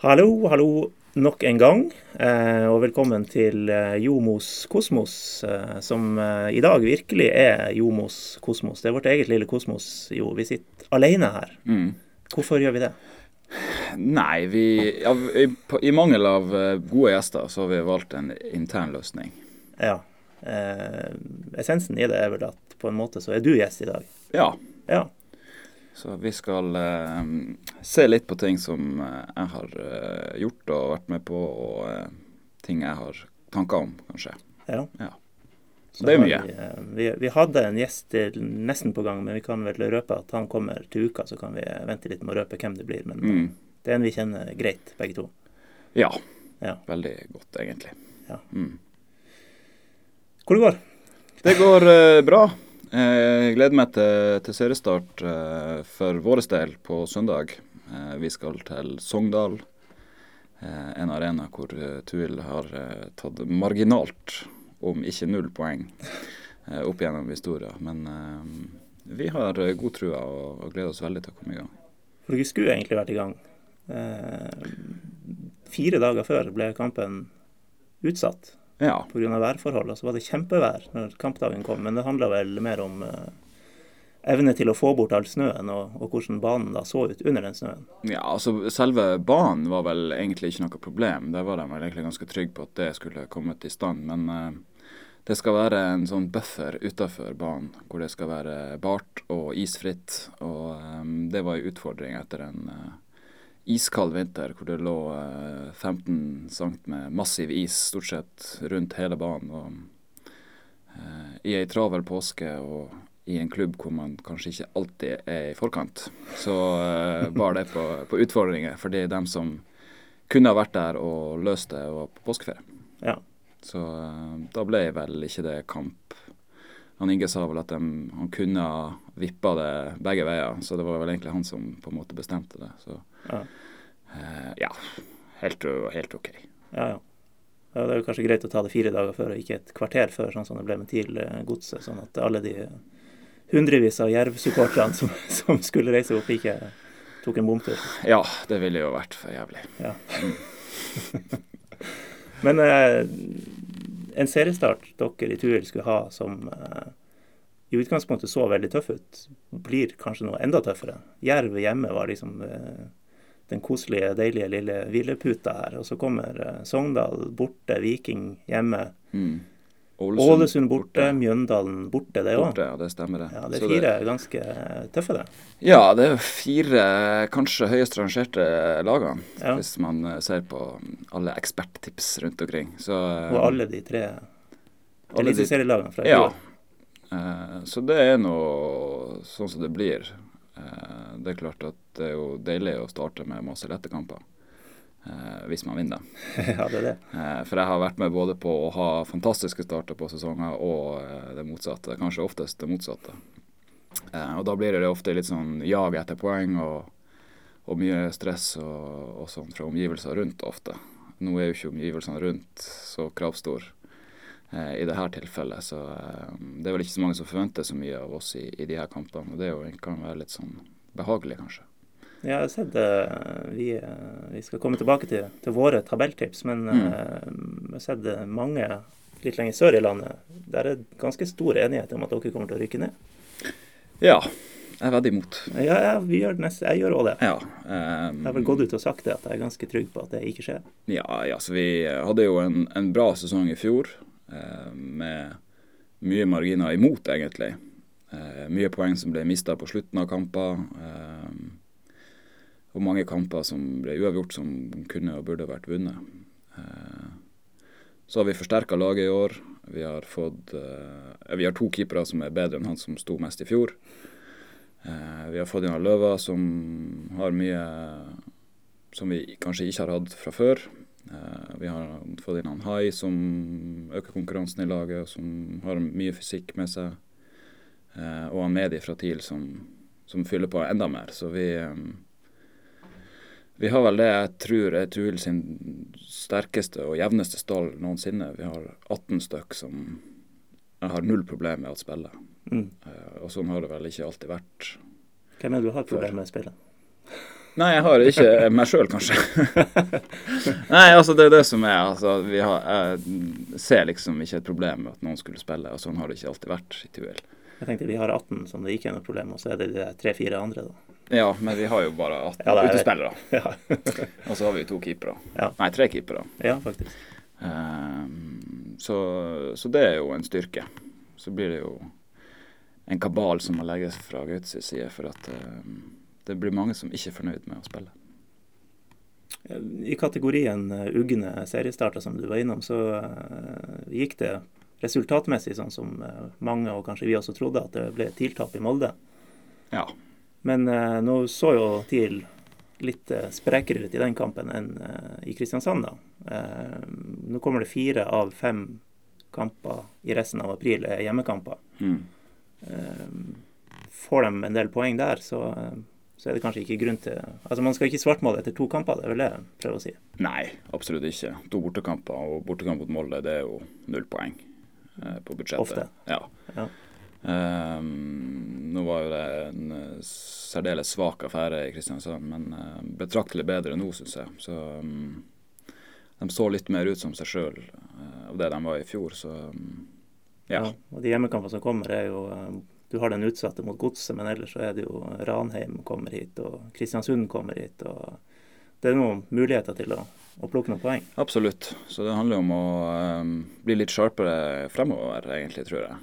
Hallo, hallo nok en gang, eh, og velkommen til eh, Jomos kosmos, eh, som i dag virkelig er Jomos kosmos. Det er vårt eget lille kosmos. Jo, vi sitter alene her. Mm. Hvorfor gjør vi det? Nei, vi ja, i, i, mangel av gode gjester, så har vi valgt en intern løsning. Ja. Eh, essensen i det er vel at på en måte så er du gjest i dag. Ja. ja. Så vi skal eh, se litt på ting som eh, jeg har eh, gjort og vært med på, og eh, ting jeg har tanker om, kanskje. Ja. ja. Så det er mye. Vi, eh, vi, vi, hadde en gjest nesten på gang, men vi kan vel røpe at han kommer til uka. Så kan vi vente litt med å røpe hvem det blir. Men mm. det er en vi kjenner greit, begge to. Ja. ja. Veldig godt, egentlig. Ja. Mm. Hvor det går? Det går bra. Jeg gleder meg til, til seriestart uh, for vår del på søndag. Uh, vi skal til Sogndal, en arena hvor Tuil har tatt marginalt, om ikke null poeng, opp gjennom historien. Men vi har god trua og, gleder oss veldig til å komme i gang. For dere skulle egentlig vært i gang. fire dager før ble kampen utsatt ja. pga. værforholdene så var det kjempevær når kampdagen kom, men det handla vel mer om uh, evne til å få bort all snøen, og, og, hvordan banen da så ut under den snøen. Ja, altså Selve banen var vel egentlig ikke noe problem. Der var de vel egentlig ganske trygge på at det skulle kommet i stand. Men eh, det skal være en sånn buffer utafor banen, hvor det skal være bart og isfritt. Og eh, det var en utfordring etter en uh, iskald vinter hvor det lå 15 eh, cm med massiv is stort sett rundt hele banen. Og, uh, I ei travel påske og i en klubb hvor man kanskje ikke alltid er i forkant, så uh, bar det på, på, utfordringer. Fordi dem som kunne ha vært der og løst det, var på påskeferie. Ja. Så uh, da ble vel ikke det kamp. Han Inge sa vel at de, han kunne ha vippa det begge veier, så det var vel egentlig han som på en måte bestemte det. Så ja. eh, ja helt, helt, OK. Ja, ja. Det er jo kanskje greit å ta det fire dager før, og ikke et kvarter før, sånn som det ble med TIL-godset. Sånn at alle de hundrevis av Jerv-supporterne som, som, skulle reise opp, ikke tok en bomtur. Ja, det ville jo vært for jævlig. Ja. Men eh, en seriestart dere i Tuil skulle ha som eh, i utgangspunktet så veldig tøff ut, blir kanskje noe enda tøffere. Jerv hjemme var liksom eh, den koselige, deilige lille hvileputa her. Og så kommer uh, Sogndal borte, Viking hjemme. Mm. Ålesund, Ålesund borte, borte, Mjøndalen borte, det òg. Ja, det stemmer det. Ja, Det er fire det... ganske tøffe, det. Ja, det er fire kanskje høyest rangerte lagene, ja. hvis man eh, ser på alle eksperttips rundt omkring. Så, og alle de tre eliteserielagene fra i. Ja. Uh, så det er nå sånn som det blir. Det er klart at det er jo deilig å starte med masse lette kamper. Eh, hvis man vinner. ja, det er det. Eh, for jeg har vært med både på å ha fantastiske starter på sesonger og eh, det motsatte. Kanskje oftest det motsatte. Og da blir det ofte litt sånn jag etter poeng og, og mye stress og, og sånn fra omgivelser rundt ofte. Nå er jo ikke omgivelsene rundt så kravstor eh, i dette tilfellet, så det er vel ikke så mange som forventer så mye av oss i, i de her kampene. Og det jo, kan være litt sånn behagelig, kanskje. Ja, jeg har sett det. vi, uh, vi, skal komme tilbake til, til våre tabelltips, men mm. jeg har sett mange litt lenger sør i landet. Der er ganske stor enighet om at dere kommer til å rykke ned. Ja, jeg er veldig imot. Ja, ja vi gjør neste, jeg gjør òg det. Ja, um, jeg har vel gått ut og sagt det, at jeg er ganske trygg på at det ikke skjer. Ja, ja så vi hadde jo en, en bra sesong i fjor, med mye marginer imot, egentlig. mye poeng som ble mista på slutten av kamper. Uh, og mange kamper som ble uavgjort som kunne og burde vært vunnet. Eh, så har vi forsterka laget i år. Vi har, fått, eh, vi har to keepere som er bedre enn han som sto mest i fjor. Eh, vi har fått inn Løva, som har mye som vi kanskje ikke har hatt fra før. Vi har fått inn han Hai, som øker konkurransen i laget, og som har mye fysikk med seg. Og han Medi fra TIL, som, som fyller på enda mer. Så vi vi har vel det jeg tror er Tuil sin sterkeste og jevneste stall noensinne. Vi har 18 stykk som jeg har null problem med å spille. Mm. Uh, og sånn har det vel ikke alltid vært. Hvem er det du har problemer med å spille? Nei, jeg har ikke meg sjøl, kanskje. Nei, altså det er det som er. Altså, har, jeg ser liksom ikke et problem med at noen skulle spille, og sånn har det ikke alltid vært i Tuel. Jeg tenkte vi har 18 som det ikke er noe problem, og så er det de tre-fire andre, da. Ja, men vi har jo bare 18 ja, utespillere. Ja. og så har vi to keepere. Ja. Nei, tre keepere. Ja, faktisk. Um, så, så, det er jo en styrke. Så blir det jo en kabal som må legges fra Gauts side, for at um, det blir mange som ikke er fornøyd med å spille. I kategorien uh, ugne seriestarter, som du var innom, så uh, gikk det resultatmessig sånn som uh, mange, og kanskje vi også trodde, at det ble TIL-tap i Molde. Ja. Men nå så jo TIL litt sprekere ut i den kampen enn i Kristiansand, da. nå kommer det fire av fem kamper i resten av april er hjemmekamper. Mm. får de en del poeng der, så så er det kanskje ikke grunn til Altså Man skal ikke svartmale etter to kamper, det er vel det jeg prøver å si? Nei, absolutt ikke. To bortekamper og bortekamp mot Molde, det er jo null poeng eh, på budsjettet. Ofte. Ja. ja. Um, nå var jo det en uh, særdeles svak affære i Kristiansand, men uh, betraktelig bedre nå, syns jeg. Så um, de så litt mer ut som seg sjøl uh, av det de var i fjor, så um, ja. ja. Og de hjemmekampene som kommer, er jo du har den utsatte mot Godset, men ellers så er det jo Ranheim kommer hit, og Kristiansund kommer hit. og Det er noen muligheter til å, å plukke noen poeng. Absolutt. Så det handler om å bli litt sharpere fremover, egentlig, tror jeg.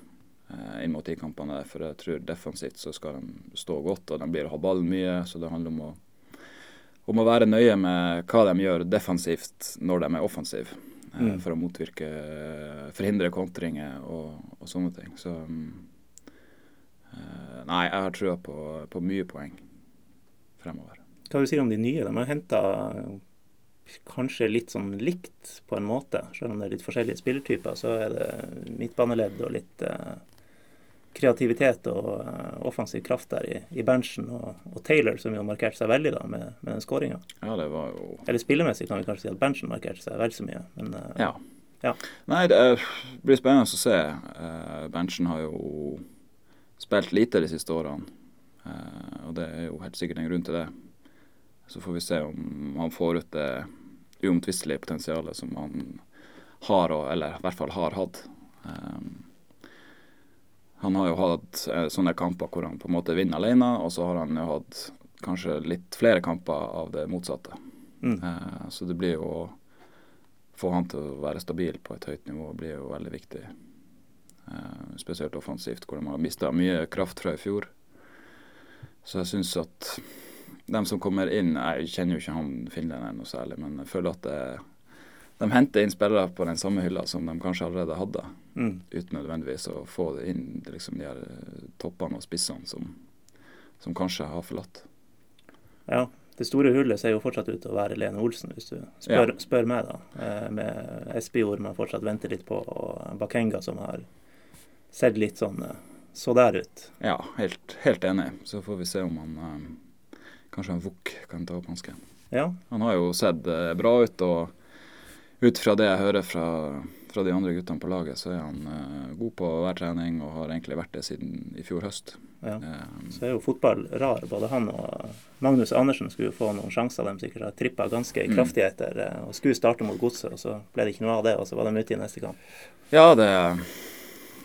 Uh, inn mot de kampene. For jeg tror defensivt så skal de stå godt, og de blir å ha ballen mye. Så det handler om å, om å være nøye med hva de gjør defensivt når de er offensive. Uh, mm. For å motvirke, forhindre kontringer og, og sånne ting. Så um, Eh, nei, jeg har trua på, på, mye poeng fremover. Hva du si om de nye? De har henta kanskje litt sånn likt på en måte. Selv om det er litt forskjellige spillertyper, så er det midtbaneledd og litt eh, kreativitet og uh, offensiv kraft der i, i benchen. Og, og, Taylor, som jo markerte seg veldig da med, med den skåringa. Ja, det var jo... Eller spillemessig kan vi kanskje si at benchen markerte seg vel så mye. Men, uh, ja. ja. Nei, det blir spennende å se. Benchen har jo spilt lite de siste årene. Og det er jo helt sikkert en grunn til det. Så får vi se om han får ut det uomtvistelige potensialet som han har, eller i hvert fall har hatt. Um, han har jo hatt uh, sånne kamper hvor han på en måte vinner alene, og så har han jo hatt kanskje litt flere kamper av det motsatte. Mm. Eh, så det blir jo å få han til å være stabil på et høyt nivå blir jo veldig viktig. Eh, spesielt offensivt, hvor de har mista mye kraft fra i fjor. Så jeg syns at de som kommer inn Jeg kjenner jo ikke han finlenderen noe særlig, men jeg føler at det, de henter inn spillere på den samme hylla som de kanskje allerede hadde, mm. uten nødvendigvis å få det inn liksom de her eh, toppene og spissene som, som kanskje har forlatt. Ja, det store hullet ser jo fortsatt ut til å være Lene Olsen, hvis du spør, ja. spør meg, da. Eh, med Espejord man fortsatt venter litt på, og Bakenga som har sett litt sånn eh, så der ut. Ja, helt, helt, enig. Så får vi se om han kanskje en Vuk kan ta opp hansken. Ja. Han har jo sett bra ut, og ut fra det jeg hører fra, fra de andre guttene på laget, så er han eh, god på hver trening og har egentlig vært det siden i fjor høst. Ja. Um, så er jo fotball rar. Både han og Magnus Andersen skulle jo få noen sjanser. De sikkert har trippa ganske mm. kraftig etter og skulle starte mot Godset, og så ble det ikke noe av det, og så var de ute i neste kamp. Ja, det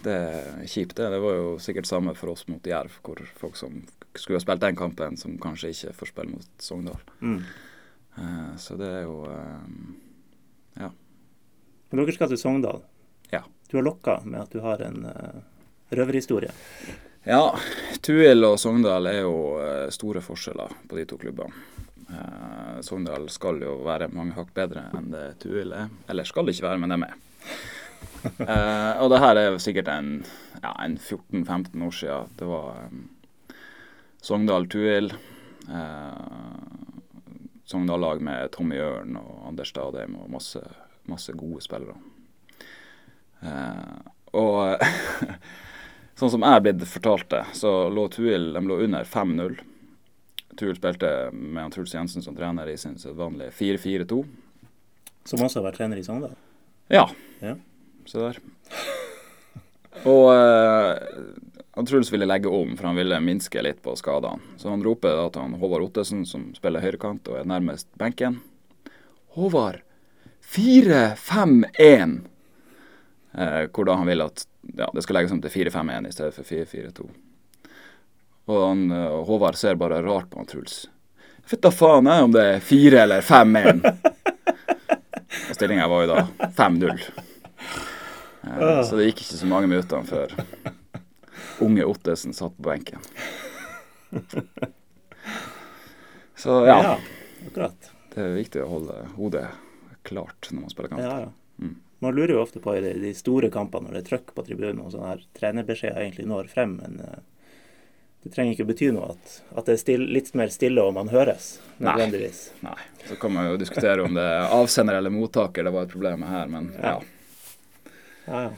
det er kjipt, det. Det var jo sikkert samme for oss mot Jerv, hvor folk som skulle ha spilt den kampen, som kanskje ikke får spille mot Sogndal. Mm. Så det er jo ja. Men dere skal til Sogndal. Ja. Du har lokka med at du har en uh, røverhistorie. Ja, Tuil og Sogndal er jo store forskjeller på de to klubbene. Sogndal skal jo være mange hakk bedre enn det Tuil er. Eller skal det ikke være, men de er eh, og det her er sikkert en, ja, en 14-15 år siden. Det var eh, Sogndal Tuil. Eh, Sogndal-lag med Tommy Ørn og Anders Stadheim og masse, masse gode spillere. Uh, og sånn som jeg er blitt fortalt det, så lå Tuil de lå under 5-0. Tuil spilte med Truls Jensen som trener i sin vanlige 4-4-2. Som også har vært trener i Sogndal? Ja. ja. Se der. Og uh, Truls ville legge om, for han ville minske litt på skadene. Så han roper da til han Håvard Ottesen, som spiller høyrekant og er nærmest benken. Håvard, 4-5-1. Eh, hvor da han vil at ja, det skal legges om til 4-5-1 i stedet for 4-4-2. Og han, eh, Håvard ser bare rart på han Truls. Vet da faen jeg om det er 4 eller 5-1. Og stillinga var jo da 5-0. Eh, så det gikk ikke så mange minuttene før unge Ottesen satt på benken. Så ja. ja, akkurat. Det er viktig å holde hodet klart når man spiller kamp. Ja, ja. Mm. Man lurer jo ofte på i de, store kampene når det er trøkk på tribunen og sånn her trenerbeskjeder egentlig når frem, men uh, det trenger ikke bety noe at, at det er still, litt mer stille og man høres, nødvendigvis. Nei. Nei. Så kan man jo diskutere om det er avsender eller mottaker det var et problem her, men ja. ja, ja.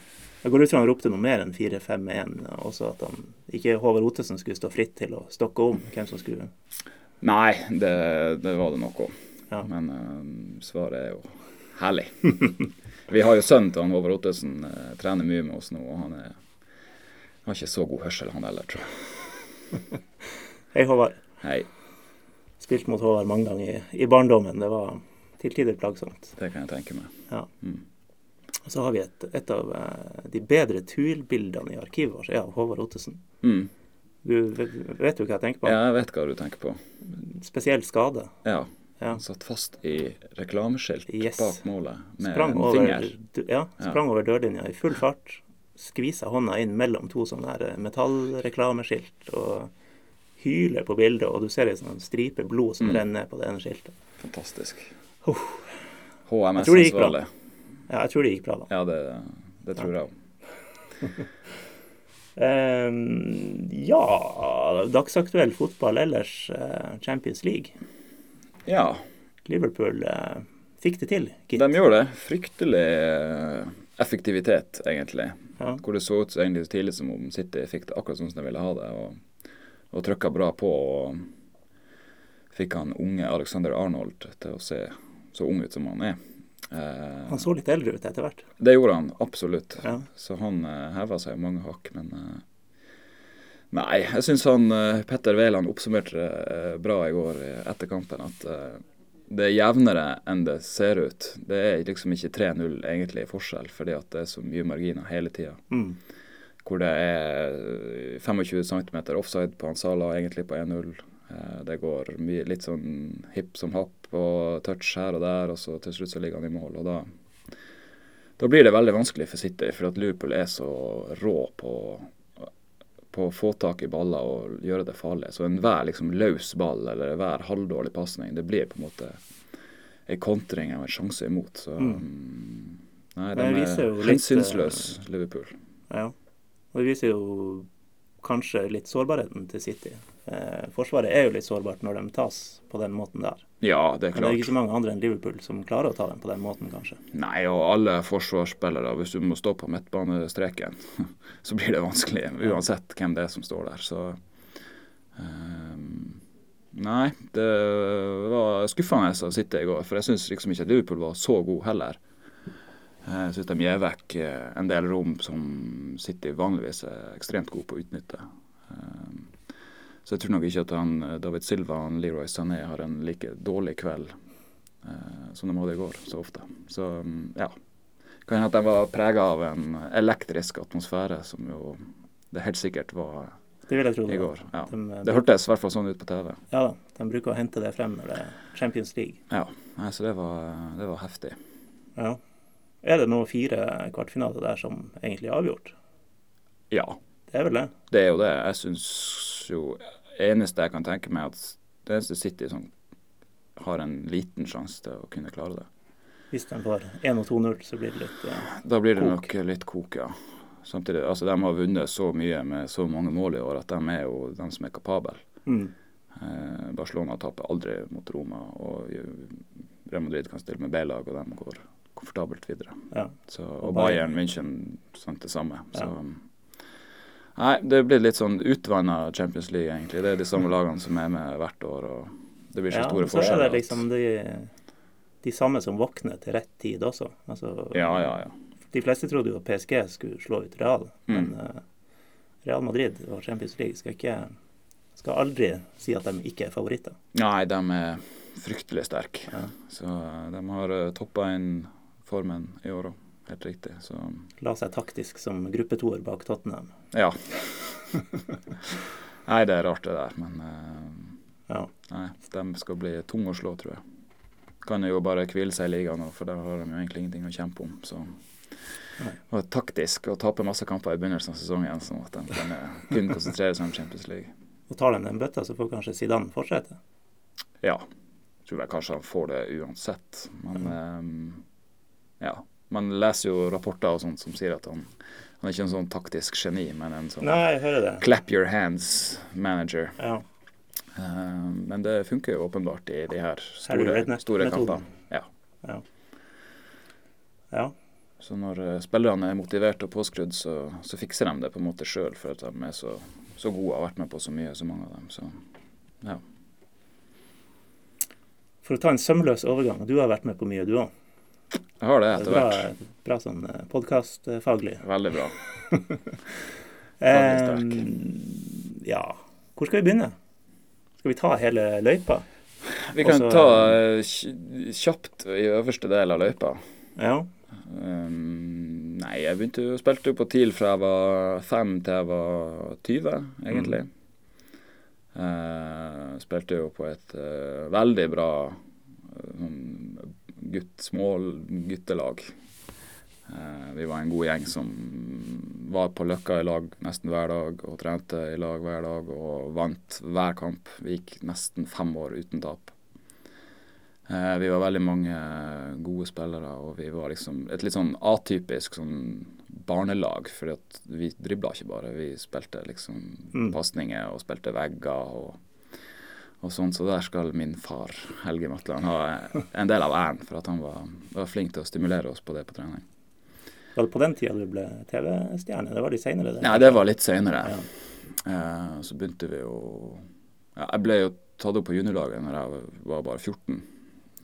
Jeg går ut fra han ropte noe mer enn 4-5-1, også at han ikke Håvard Ottesen skulle stå fritt til å stokke om hvem som skulle Nei, det, det var det nok òg. Ja. Men uh, svaret er jo herlig. Vi har jo sønnen til han Håvard Ottesen, uh, trener mye med oss nå, og han er har ikke så god hørsel, han heller, tror jeg. Hei, Håvard. Hei. Spilt mot Håvard mange ganger i, i barndommen. Det var til tider plagsomt. Det kan jeg tenke meg. Ja. Mm. Og så har vi et, et av uh, de bedre turbildene i arkivet vårt, er av Håvard Ottesen. Mm. Du vet, vet du hva jeg tenker på? Ja, jeg vet hva du tenker på. Spesiell skade. Ja. Ja. Han satt fast i reklameskilt Yes. bak målet med Sprang en over, finger. ja, sprang over dørlinja i full fart. Skvisa hånda inn mellom to sånne eh, metallreklameskilt og hyler på bildet, og du ser ei sånn stripe blod som Mm. renner på det ene skiltet. Fantastisk. Oh. HMS-ansvarlig. Ja, jeg tror det gikk bra, da. Ja, det, det tror jeg òg. um, ja, dagsaktuell fotball ellers. eh, Champions League. Ja, Liverpool eh, fikk det til, gitt. de gjorde det. Fryktelig eh, effektivitet, egentlig. Ja. Hvor det så ut egentlig så tidlig som om City fikk det akkurat sånn som de ville ha det. Og, og trykka bra på. Og fikk han unge Alexander Arnold til å se så ung ut som han er. Eh, Han så litt eldre ut etter hvert. det gjorde han absolutt. Ja. Så han eh, heva seg mange hakk, men eh, Nei, jeg syns han eh, Petter Wæland oppsummerte det eh, bra i går eh, etter kampen. At det er jevnere enn det ser ut. Det er liksom ikke 3-0 egentlig forskjell, fordi at det er så mye marginer hele tida. Mm. Hvor det er eh, 25 cm offside på Ansala, egentlig på 1-0. Eh, Det går mye, litt sånn hipp som happ og touch her og der, og så til slutt så ligger han i mål. og da da blir det veldig vanskelig for City, for at Liverpool er så rå på, på å få tak i baller og gjøre det farlig. Så enhver liksom løs ball eller hver halvdårlig pasning, det blir på en måte en kontring og en sjanse imot. Så Mm. mm, Nei, det de er hensynsløse, Liverpool. Ja. Og det viser jo kanskje litt sårbarheten til City. Eh, forsvaret er jo litt sårbart når de tas på den måten der. Ja, det er Men det er klart. ikke så mange andre enn Liverpool som klarer å ta dem på den måten, kanskje. Nei, og alle forsvarsspillere, hvis du må stå på midtbanestreken, så blir det vanskelig uansett hvem det er som står der. Så ehm, Nei, det var skuffende å sitte i går, for jeg syns liksom ikke at Liverpool var så god heller. Jeg syns de gir vekk eh, en del rom som City vanligvis er ekstremt god på å utnytte. Ehm, Så jeg tror nok ikke at han, eh, David Silva og Leroy Sané har en like dårlig kveld eh, som de hadde i går, så ofte. Så mm, ja. Kan hende at de var prega av en elektrisk atmosfære, som jo det helt sikkert var Det vil jeg tro. i går. Ja. De, Det hørtes i hvert fall sånn ut på TV. Ja da, de bruker å hente det frem når det er Champions League. Ja, Så det var, det var heftig. Ja. Er det nå fire kvartfinaler der som egentlig er avgjort? Ja, Det er vel det? det er jo det. Jeg syns jo Eneste jeg kan tenke meg, at det eneste City som har en liten sjanse til å kunne klare det. Hvis de får 1 og 2-0, så blir det litt eh, Da blir det Kok. nok litt kok, ja. Samtidig, altså De har vunnet så mye med så mange mål i år at de er jo de som er kapable. mm. Eh, Barcelona taper aldri mot Roma, og Real Madrid kan stille med B-lag, og de går komfortabelt videre. Ja. Så, Og og Bayern. Bayern München sant det samme. Så, Ja. Nei, det blir litt sånn utvanna Champions League, egentlig. Det er de samme lagene som er med hvert år, og det blir så ja, store forskjeller. så er det liksom de, de samme som våkner til rett tid også. Altså, ja, ja, ja. De fleste trodde jo at PSG skulle slå ut Real, Mm. men uh, Real Madrid og Champions League skal, ikke, skal aldri si at de ikke er favoritter. Nei, de er fryktelig sterke. Ja. Så eh, de har uh, toppa inn formen i år òg. Helt riktig. Så La seg taktisk som gruppetoer bak Tottenham. ja. nei, det er rart det der, men uh, Ja. nei, de skal bli tunge å slå, tror jeg. Kan jo bare hvile seg i ligaen nå, for der har de jo egentlig ingenting å kjempe om. Så Nei. var taktisk å tape masse kamper i begynnelsen av sesongen, sånn at de kan eh, kun konsentrere seg om Champions League. Og tar de den bøtta, så får kanskje Zidane fortsette. Ja. Tror jeg kanskje han får det uansett. Men eh, ja. Man leser jo rapporter og sånt som sier at han, han er ikke en sånn taktisk geni, men en sånn Nei, clap your hands-manager. Ja. Uh, men det funker jo åpenbart i de her store, store kampene. Ja. Ja. ja. Så når eh, spillerne er motivert og påskrudd, så, så fikser de det på en måte sjøl, for at de er så, så gode og har vært med på så mye, så mange av dem. Så ja. For å ta en sømløs overgang, du har vært med på mye, du òg. Jeg har det etter Bra, hvert. bra sånn podkastfaglig. Veldig bra. um, ja, hvor skal vi begynne? Skal vi ta hele løypa? Vi kan Også- ta eh, kjapt i øverste del av løypa. Ja. Um, nei, jeg begynte jo, spilte jo på TIL fra jeg var fem til jeg var 20, egentlig. Eh, spilte jo på et uh, veldig bra eh, sånn gutt, små guttelag. Eh, vi var en god gjeng som var på Løkka i lag nesten hver dag og trente i lag hver dag og vant hver kamp. Vi gikk nesten fem år uten tap. Eh, vi var veldig mange gode spillere, og vi var liksom et litt sånn atypisk sånn barnelag. fordi vi dribla ikke bare, vi spilte liksom Mm. pasninger og spilte vegger og, og sånn. Så der skal min far, Helge Matland, ha en del av æren for at han var, var flink til å stimulere oss på det på trening. Var det på den tida du ble TV-stjerne? Det var litt seinere? Nei, det var litt seinere. Ja. Eh, så begynte vi jo ja, Jeg ble jo tatt opp på juniorlaget når jeg var bare 14.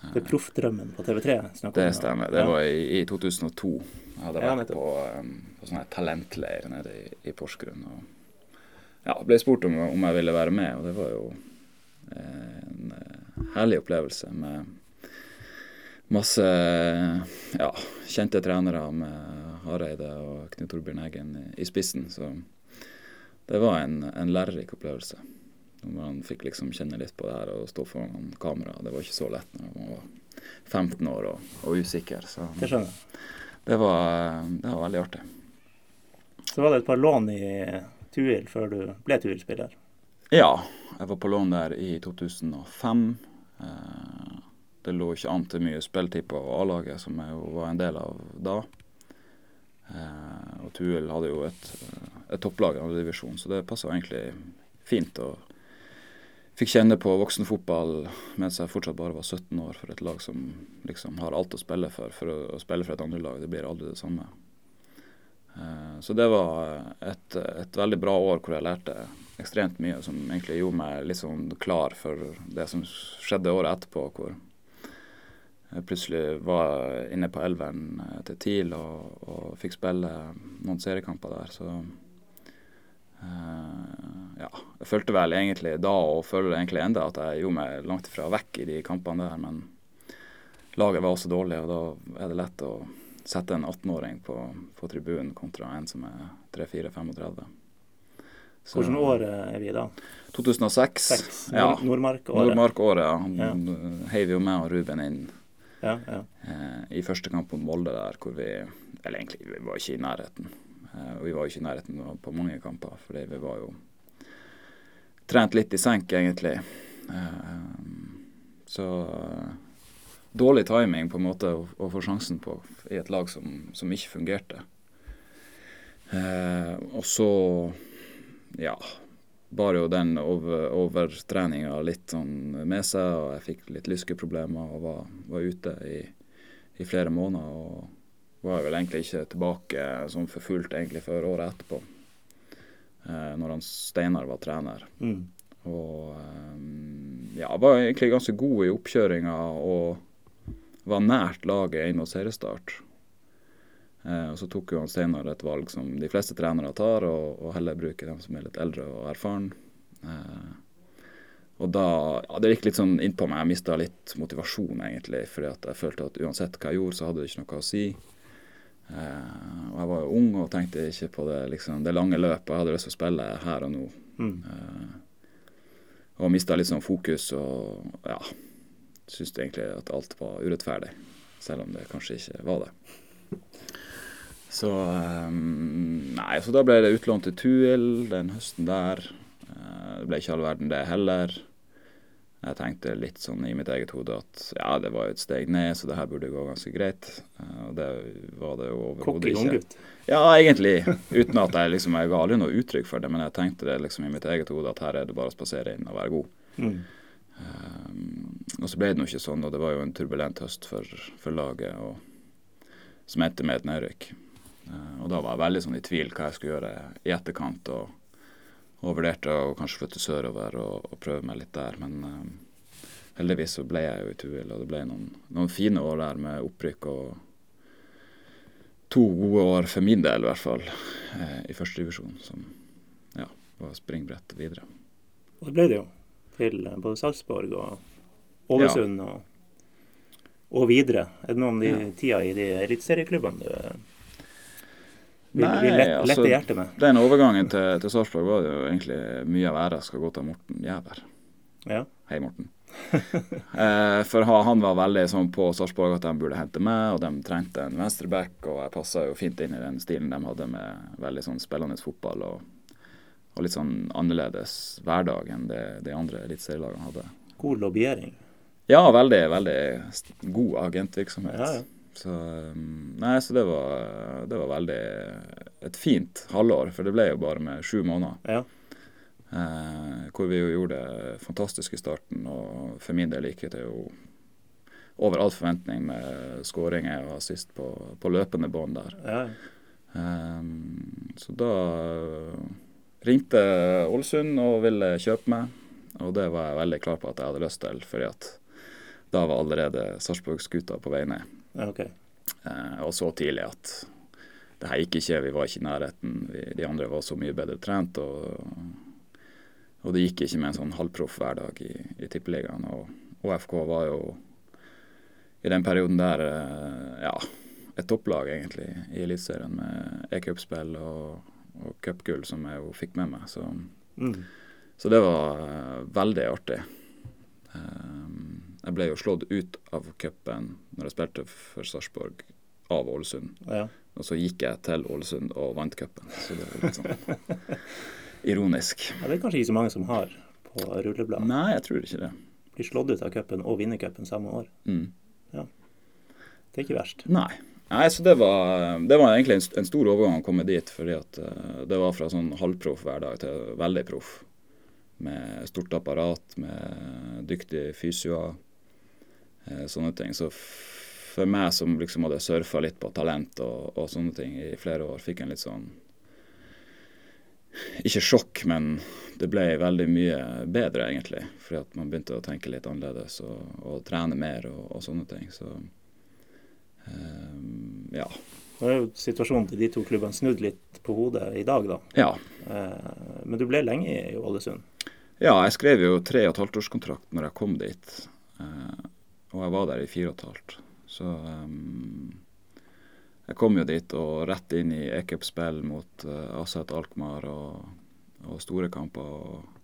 Det er proffdrømmen på TV3? snakker vi Det stemmer. Det var i, i 2002. Jeg hadde Ja, vært på, um, på sånn talentleir nede i, i Porsgrunn. Og ja, ble spurt om, om jeg ville være med, og det var jo en eh, herlig opplevelse med masse ja, kjente trenere med Hareide og Knut Torbjørn Eggen i, i spissen. Så det var en, en lærerik opplevelse. Når man fikk liksom kjenne litt på det her og stå foran kamera. Det var ikke så lett når man var 15 år og, og usikker. Så Det det var, det var veldig artig. Så var det et par lån i Tuil før du ble Tuil-spiller. Ja, jeg var på lån der i 2005. Eh, det lå ikke an til mye spilletid på A-laget, som jeg jo var en del av da. Eh, og Tuel hadde jo et, et topplag i andre divisjon, så det passa egentlig fint. og Fikk kjenne på voksenfotball mens jeg fortsatt bare var 17 år, for et lag som liksom har alt å spille for. For å, spille for et andre lag, det blir aldri det samme. Eh, Så det var et, et veldig bra år hvor jeg lærte ekstremt mye, som egentlig gjorde meg litt sånn klar for det som skjedde året etterpå, hvor jeg plutselig var inne på elveren eh, til TIL og, og fikk spille noen seriekamper der. Så uh, ja, jeg følte vel egentlig da, og føler egentlig enda, at jeg gjorde meg langt ifra vekk i de kampene der. Men laget var også dårlig, og da er det lett å sette en 18-åring på, på tribunen kontra en som er 3-4-35. Så- Hvordan år er vi da? 2006. Seks? Ja. Nord Nordmark-året? Nordmark-året, ja. Ja. eh, heiv jo meg og Ruben inn Ja, ja. eh, i første kamp mot Molde der, hvor vi Eller egentlig, vi var ikke i nærheten. Eh, og vi var ikke i nærheten på mange kamper, fordi vi var jo trent litt i senk, egentlig. Eh, så eh, dårlig timing på en måte å, å få sjansen på i et lag som, som ikke fungerte. Eh, og så, ja bar jo den over, overtreninga litt sånn med seg, og jeg fikk litt lyskeproblemer og var, var ute i, i flere måneder. Og var vel egentlig ikke tilbake sånn for fullt egentlig før året etterpå, eh, når han Steinar var trener. Mm. Og eh, ja, var egentlig ganske god i oppkjøringa og var nært laget inn mot seriestart. Eh, og så tok jo han Steinar et valg som de fleste trenere tar, og, og heller bruker dem som er litt eldre og erfaren. Eh, og da ja, Det gikk litt sånn innpå meg. Jeg mista litt motivasjon, egentlig. Fordi at jeg følte at uansett hva jeg gjorde, så hadde det ikke noe å si. Eh, og jeg var jo ung og tenkte ikke på det, liksom, det lange løpet. Jeg hadde lyst til å spille her og nå. Mm. Eh, og mista litt sånn fokus og ja Syntes egentlig at alt var urettferdig. Selv om det kanskje ikke var det. Så um, Nei, så da ble det utlånt til Tuil den høsten der. Uh, det ble ikke all verden, det heller. Jeg tenkte litt sånn i mitt eget hode at ja, det var jo et steg ned, så det her burde gå ganske greit. Uh, og det var det jo overhodet ikke. Ja, egentlig. Uten at jeg liksom Jeg ga aldri noe uttrykk for det, men jeg tenkte det liksom i mitt eget hode at her er det bare å spasere inn og være god. Mm. Um, og så ble det nå ikke sånn, og det var jo en turbulent høst for, for laget, og, som endte med et nedrykk. Uh, og da var jeg veldig sånn i tvil hva jeg skulle gjøre i etterkant, og, og vurderte å kanskje flytte sørover og, og, prøve meg litt der. Men um, heldigvis så ble jeg jo i Tuil, og det ble noen, noen, fine år der med opprykk og to gode år for min del, i hvert fall, uh, i førstedivisjon, som ja, var springbrett videre. Og det ble det jo til eh, både Sarpsborg og Ålesund ja. og, og, videre. Er det noe om de ja. tida i de eliteserieklubbene du Nei, altså, lette hjertet med? Den overgangen til, til Sarpsborg var jo egentlig mye av æra skal gå til Morten Jæver. Ja. Hei, Morten. eh, for han var veldig sånn på Sarpsborg at de burde hente meg, og de trengte en venstreback, og jeg passa jo fint inn i den stilen de hadde med veldig sånn spillende fotball. og og litt sånn annerledes hverdag enn det de andre eliteserielagene hadde. God lobbyering? Ja, veldig, veldig god agentvirksomhet. Ja, ja. Så, um, nei, så det var, det var veldig et fint halvår, for det ble jo bare med sju måneder. Ja. Eh, hvor vi jo gjorde det fantastisk i starten, og for min del gikk det jo over all forventning med skåringer og assist på, på løpende bånd der. Ja. Eh, så da ringte Ålesund og ville kjøpe meg. Og det var jeg veldig klar på at jeg hadde lyst til, fordi at da var allerede Sarpsborg-skuta på vei ned. Okay. Eh, og så tidlig at det her gikk ikke, vi var ikke i nærheten. Vi, de andre var så mye bedre trent. Og, og det gikk ikke med en sånn halvproff hverdag i, i Tippeligaen. Og ÅFK var jo i den perioden der eh, ja, et topplag, egentlig, i Eliteserien med e-cupspill og og cupgull som jeg jo fikk med meg. Så, mm. så det var uh, veldig artig. Um, jeg ble jo slått ut av cupen når jeg spilte for Sarpsborg, av Ålesund. Ja. Og så gikk jeg til Ålesund og vant cupen. Så det var litt sånn ironisk. Ja, det er kanskje ikke så mange som har på rullebladet. Nei, jeg tror ikke det. Blir slått ut av cupen og vinner cupen samme år. Mm. Ja. Det er ikke verst. Nei. Nei, så det var, det var egentlig en, en, stor overgang å komme dit, fordi at uh, det var fra sånn halvproff hverdag til veldig proff. Med stort apparat, med dyktige fysioer, sånne ting. Så for meg som liksom hadde surfa litt på talent og, og, sånne ting i flere år, fikk en litt sånn Ikke sjokk, men det ble veldig mye bedre, egentlig. Fordi at man begynte å tenke litt annerledes og, og trene mer og, og sånne ting. Så um, ja. Nå er jo situasjonen til de to klubbene snudd litt på hodet i dag, da. Ja. Eh, men du ble lenge i Ålesund? Ja, jeg skrev jo tre og et halvt årskontrakt når jeg kom dit. Eh, og jeg var der i fire og et halvt. Så um, jeg kom jo dit og rett inn i e-cupspill mot uh, Aset Alkmaar og, og store kamper. og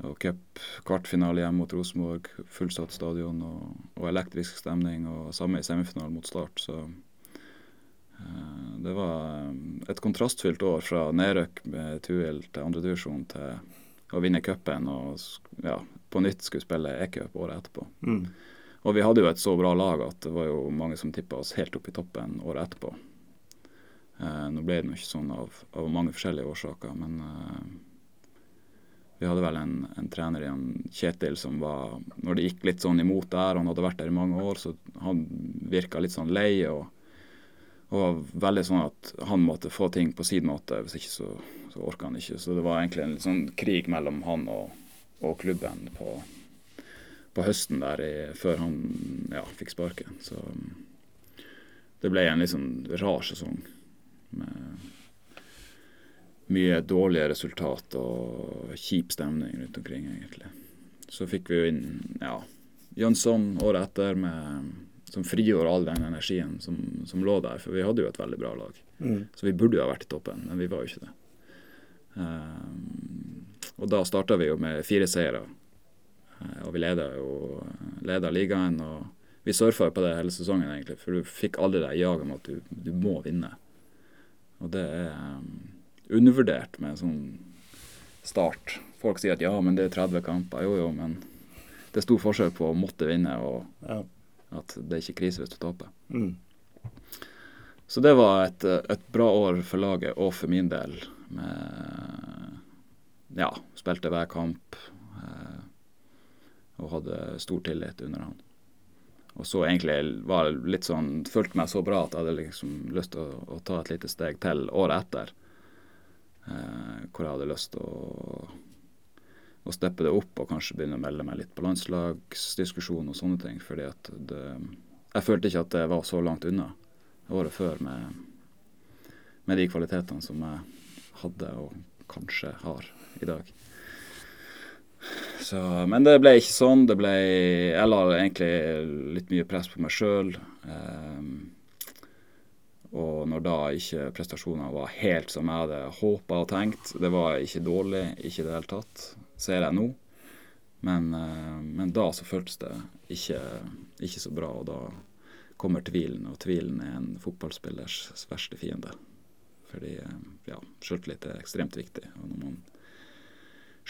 og cup kvartfinale hjemme mot Rosenborg, fullsatt stadion og, og, elektrisk stemning. Og samme i semifinalen mot Start. Så uh, det var um, et kontrastfylt år fra nedrøkk med Tuil til andredivisjon til å vinne cupen og ja, på nytt skulle spille e-cup året etterpå. Mm. Og vi hadde jo et så bra lag at det var jo mange som tippa oss helt opp i toppen året etterpå. Eh, nå ble det nå ikke sånn av, av, mange forskjellige årsaker, men eh, vi hadde vel en, en trener igjen, Kjetil, som var Når det gikk litt sånn imot der, han hadde vært der i mange år, så han virka litt sånn lei. og, og var veldig sånn at han måtte få ting på sin måte, hvis ikke så, så orka han ikke. Så det var egentlig en sånn krig mellom han og, og klubben på, på høsten der i, før han ja, fikk sparken. Så det ble en litt sånn rar sesong. Med mye dårlige resultat og kjip stemning rundt omkring, egentlig. Så fikk vi jo inn ja, Jønsson året etter med, som frigjorde all den energien som, som, lå der. For vi hadde jo et veldig bra lag. Mm. Så vi burde jo ha vært i toppen, men vi var jo ikke det. Um, og da starta vi jo med fire seire. Uh, og vi leda jo leda ligaen. og vi surfa jo på det hele sesongen, egentlig, for du fikk aldri det jaget om at du, du, må vinne. Og det er um, undervurdert med en sånn start. Folk sier at ja, men det er 30 kamper. Jo, jo, men det er stor forskjell på å måtte vinne og ja. at det er ikke krise hvis du taper. Mm. Så det var et, et, bra år for laget og for min del. Med, ja, spilte hver kamp eh, og hadde stor tillit under han. Og så egentlig var det litt sånn Følte meg så bra at jeg hadde liksom lyst til å, å ta et lite steg til året etter. Eh, hvor jeg hadde lyst til å, å steppe det opp og kanskje begynne å melde meg litt på landslagsdiskusjon og sånne ting. fordi at det, jeg følte ikke at det var så langt unna året før med, med de kvalitetene som jeg hadde og kanskje har i dag. Så, men det ble ikke sånn. Det ble Jeg la egentlig litt mye press på meg sjøl. Og når da ikke prestasjonene var helt som jeg hadde håpa og tenkt Det var ikke dårlig, ikke i det hele tatt, ser jeg nå. Men, uh, men da så føltes det ikke, ikke, så bra, og da kommer tvilen. Og tvilen er en fotballspillers verste fiende. Fordi eh, ja, sjøltillit er ekstremt viktig. Og når man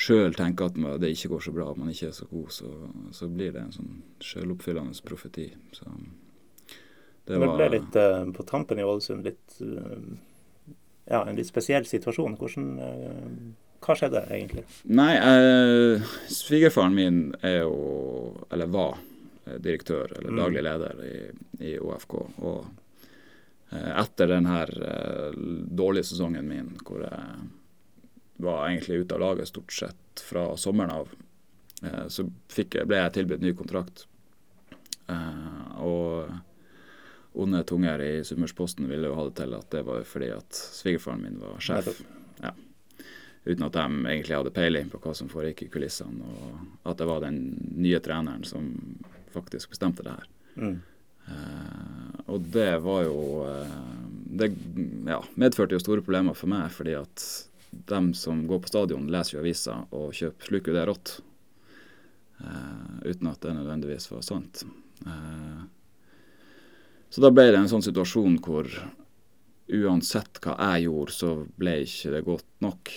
sjøl tenker at det ikke går så bra, at man ikke er så god, så, så blir det en sånn sjøloppfyllende profeti. Så det, var, det ble litt uh, på tampen i Ålesund litt uh, Ja, en litt spesiell situasjon. Hvordan uh, Hva skjedde egentlig? Nei, svigerfaren min er jo Eller var direktør, eller mm. daglig leder i, i OFK. Og etter den her dårlige sesongen min, hvor jeg var egentlig ute av laget stort sett fra sommeren av, så jeg, ble jeg tilbudt ny kontrakt. og onde tunger i Sunnmørsposten ville jo ha det til at det var fordi at svigerfaren min var sjef. Ja. Uten at de egentlig hadde peiling på hva som foregikk i kulissene, og at det var den nye treneren som faktisk bestemte det her. Mm. Uh, og det var jo uh, Det ja, medførte jo store problemer for meg, fordi at dem som går på stadion, leser jo aviser og kjøper, sluker det rått. Uh, uten at det nødvendigvis var sant. Uh, så da ble det en sånn situasjon hvor uansett hva jeg gjorde, så ble ikke det godt nok.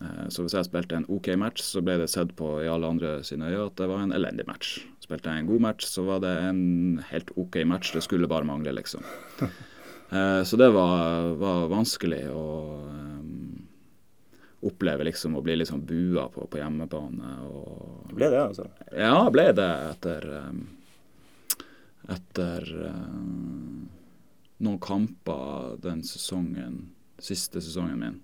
Eh, så hvis jeg spilte en OK match, så ble det sett på i alle andre sine øyne at det var en elendig match. Spilte jeg en god match, så var det en helt OK match. Det skulle bare mangle, liksom. Så det var, var vanskelig um, oppleve liksom å bli liksom bua på på hjemmebane. Og, ble det, altså? Ja, ble det etter um, etter uh, noen kamper den sesongen, siste sesongen min.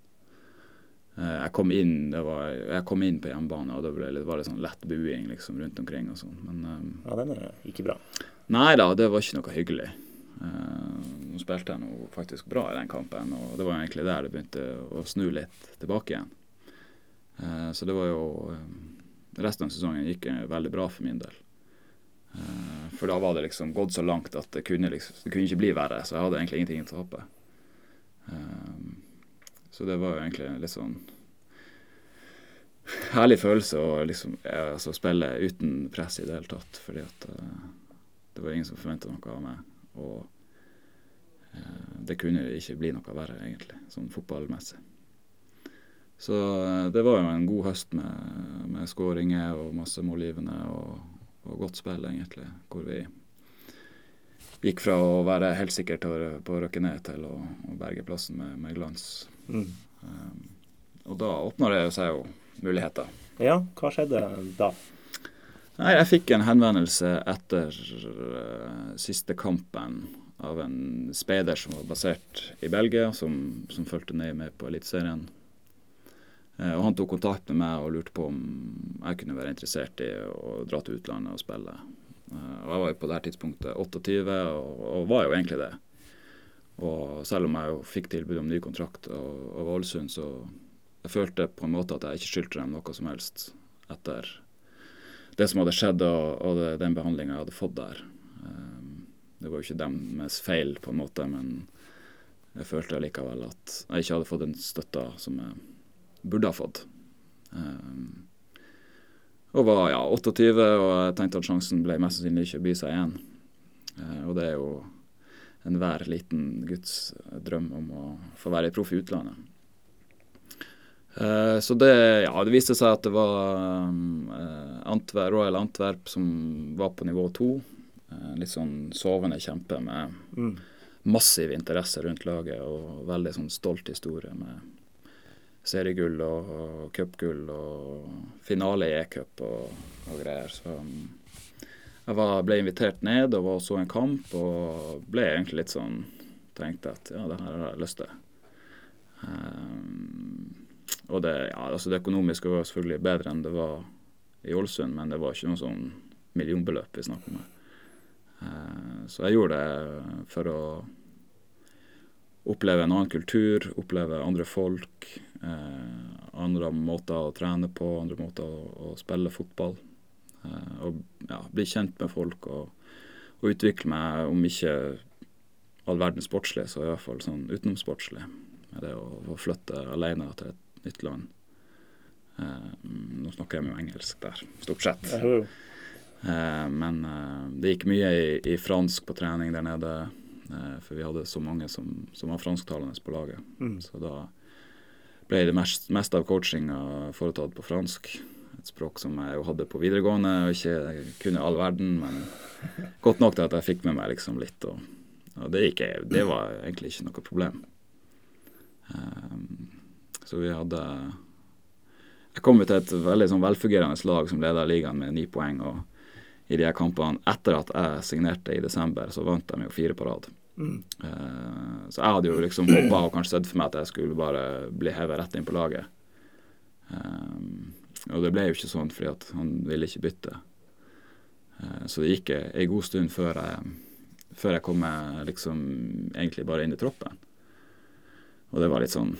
Uh, jeg, kom inn, var, jeg kom inn på hjemmebane, og det ble det var litt sånn lett buing liksom, rundt omkring. og sånn. Men, um, ja, den er ikke bra? Nei da, det var ikke noe hyggelig. Uh, nå spilte jeg nå faktisk bra i den kampen, og det var egentlig der det begynte å snu litt tilbake igjen. Uh, så det var jo Resten av sesongen gikk veldig bra for min del. Eh, for da var det liksom gått så langt at det kunne, liksom, det kunne ikke bli verre, så jeg hadde egentlig ingenting å tape. Så det var jo egentlig en litt sånn herlig følelse å liksom, altså, spille uten press i det hele tatt. Fordi at det var ingen som forventa noe av meg. Og uh, det kunne ikke bli noe verre, egentlig, sånn fotballmessig. Så uh, det var jo en god høst med, med skåringer og masse målgivende. og og godt spill, egentlig. Hvor vi gikk fra å være helt sikre på å røkke ned til å, å berge plassen med, med glans. Mm. Um, og da åpna det seg jo muligheter. Ja, hva skjedde da? Nei, Jeg fikk en henvendelse etter uh, siste kampen av en speider som var basert i Belgia, som, som fulgte nøye med på Eliteserien. Uh, og Han tok kontakt med meg og lurte på om jeg kunne være interessert i å dra til utlandet og spille. Uh, og Jeg var jo på det tidspunktet 28 og, og var jo egentlig det. Og selv om jeg jo fikk tilbud om ny kontrakt av Ålesund, så jeg følte på en måte at jeg ikke skyldte dem noe som helst etter det som hadde skjedd og, og det, den behandlinga jeg hadde fått der. Um, det var jo ikke deres feil, på en måte, men jeg følte likevel at jeg ikke hadde fått den støtta som jeg burde ha fått. Um, og var ja, 28, og jeg tenkte at sjansen ble mest sannsynlig ikke å by seg igjen. Uh, og det er jo enhver liten guds drøm om å få være proff i utlandet. Uh, så det, ja, det viste seg at det var um, Antwerp, Royal Antwerp som var på nivå to. Uh, litt sånn sovende kjempe med mm. massiv interesse rundt laget og veldig sånn stolt historie med seriegull og, og cupgull og finale i e-cup og, og, greier. Så um, jeg var, ble invitert ned og var, så en kamp og ble egentlig litt sånn Tenkte at ja, det her har jeg lyst til. Um, og det, ja, altså det økonomiske var selvfølgelig bedre enn det var i Ålesund, men det var ikke noe sånn millionbeløp vi snakker om. Uh, så jeg gjorde det for å oppleve en annen kultur, oppleve andre folk. Eh, andre måter å trene på, andre måter å, å spille fotball. Eh, og ja, bli kjent med folk og, og, utvikle meg, om ikke all verden sportslig, så i hvert fall sånn utenomsportslig. Med det å, å flytte alene til et nytt land. Uh, nå snakker jeg med engelsk der, stort sett. Uh, men uh, det gikk mye i, i fransk på trening der nede. For vi hadde så mange som, som var fransktalende på laget. Mm. Så da ble det mest, mest av coachinga foretatt på fransk. Et språk som jeg jo hadde på videregående og ikke kunne all verden, men godt nok til at jeg fikk med meg liksom litt. Og, og det, gikk, det, var egentlig ikke noe problem. Um, så vi hadde Jeg kom til et veldig sånn velfungerende lag som leda ligaen med ni poeng. og i de her kampene etter at jeg signerte i desember, så vant de jo fire på rad. Mm. Uh, så jeg hadde jo liksom håpa og kanskje sett for meg at jeg skulle bare bli hevet rett inn på laget. Um, og det ble jo ikke sånn fordi at han ville ikke bytte. Uh, så det gikk ei god stund før jeg, før jeg kom meg liksom egentlig bare inn i troppen. Og det var litt sånn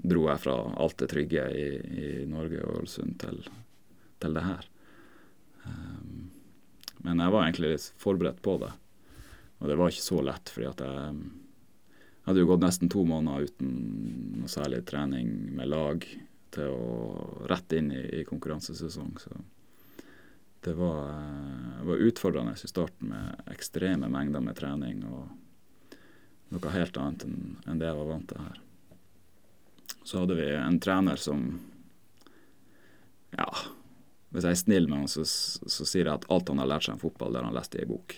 Dro jeg fra alt det trygge i, i Norge og Ålesund til, til det her. Um, men jeg var egentlig litt forberedt på det. Og det var ikke så lett, fordi at jeg, hadde jo gått nesten to måneder uten noe særlig trening med lag til å rette inn i, i konkurransesesong. Så det var, var, utfordrende i starten med ekstreme mengder med trening og noe helt annet enn, enn det jeg var vant til her. Så hadde vi en trener som Ja, hvis jeg er snill med ham, så, så sier jeg at alt han har lært seg om fotball, det har han lest i ei bok.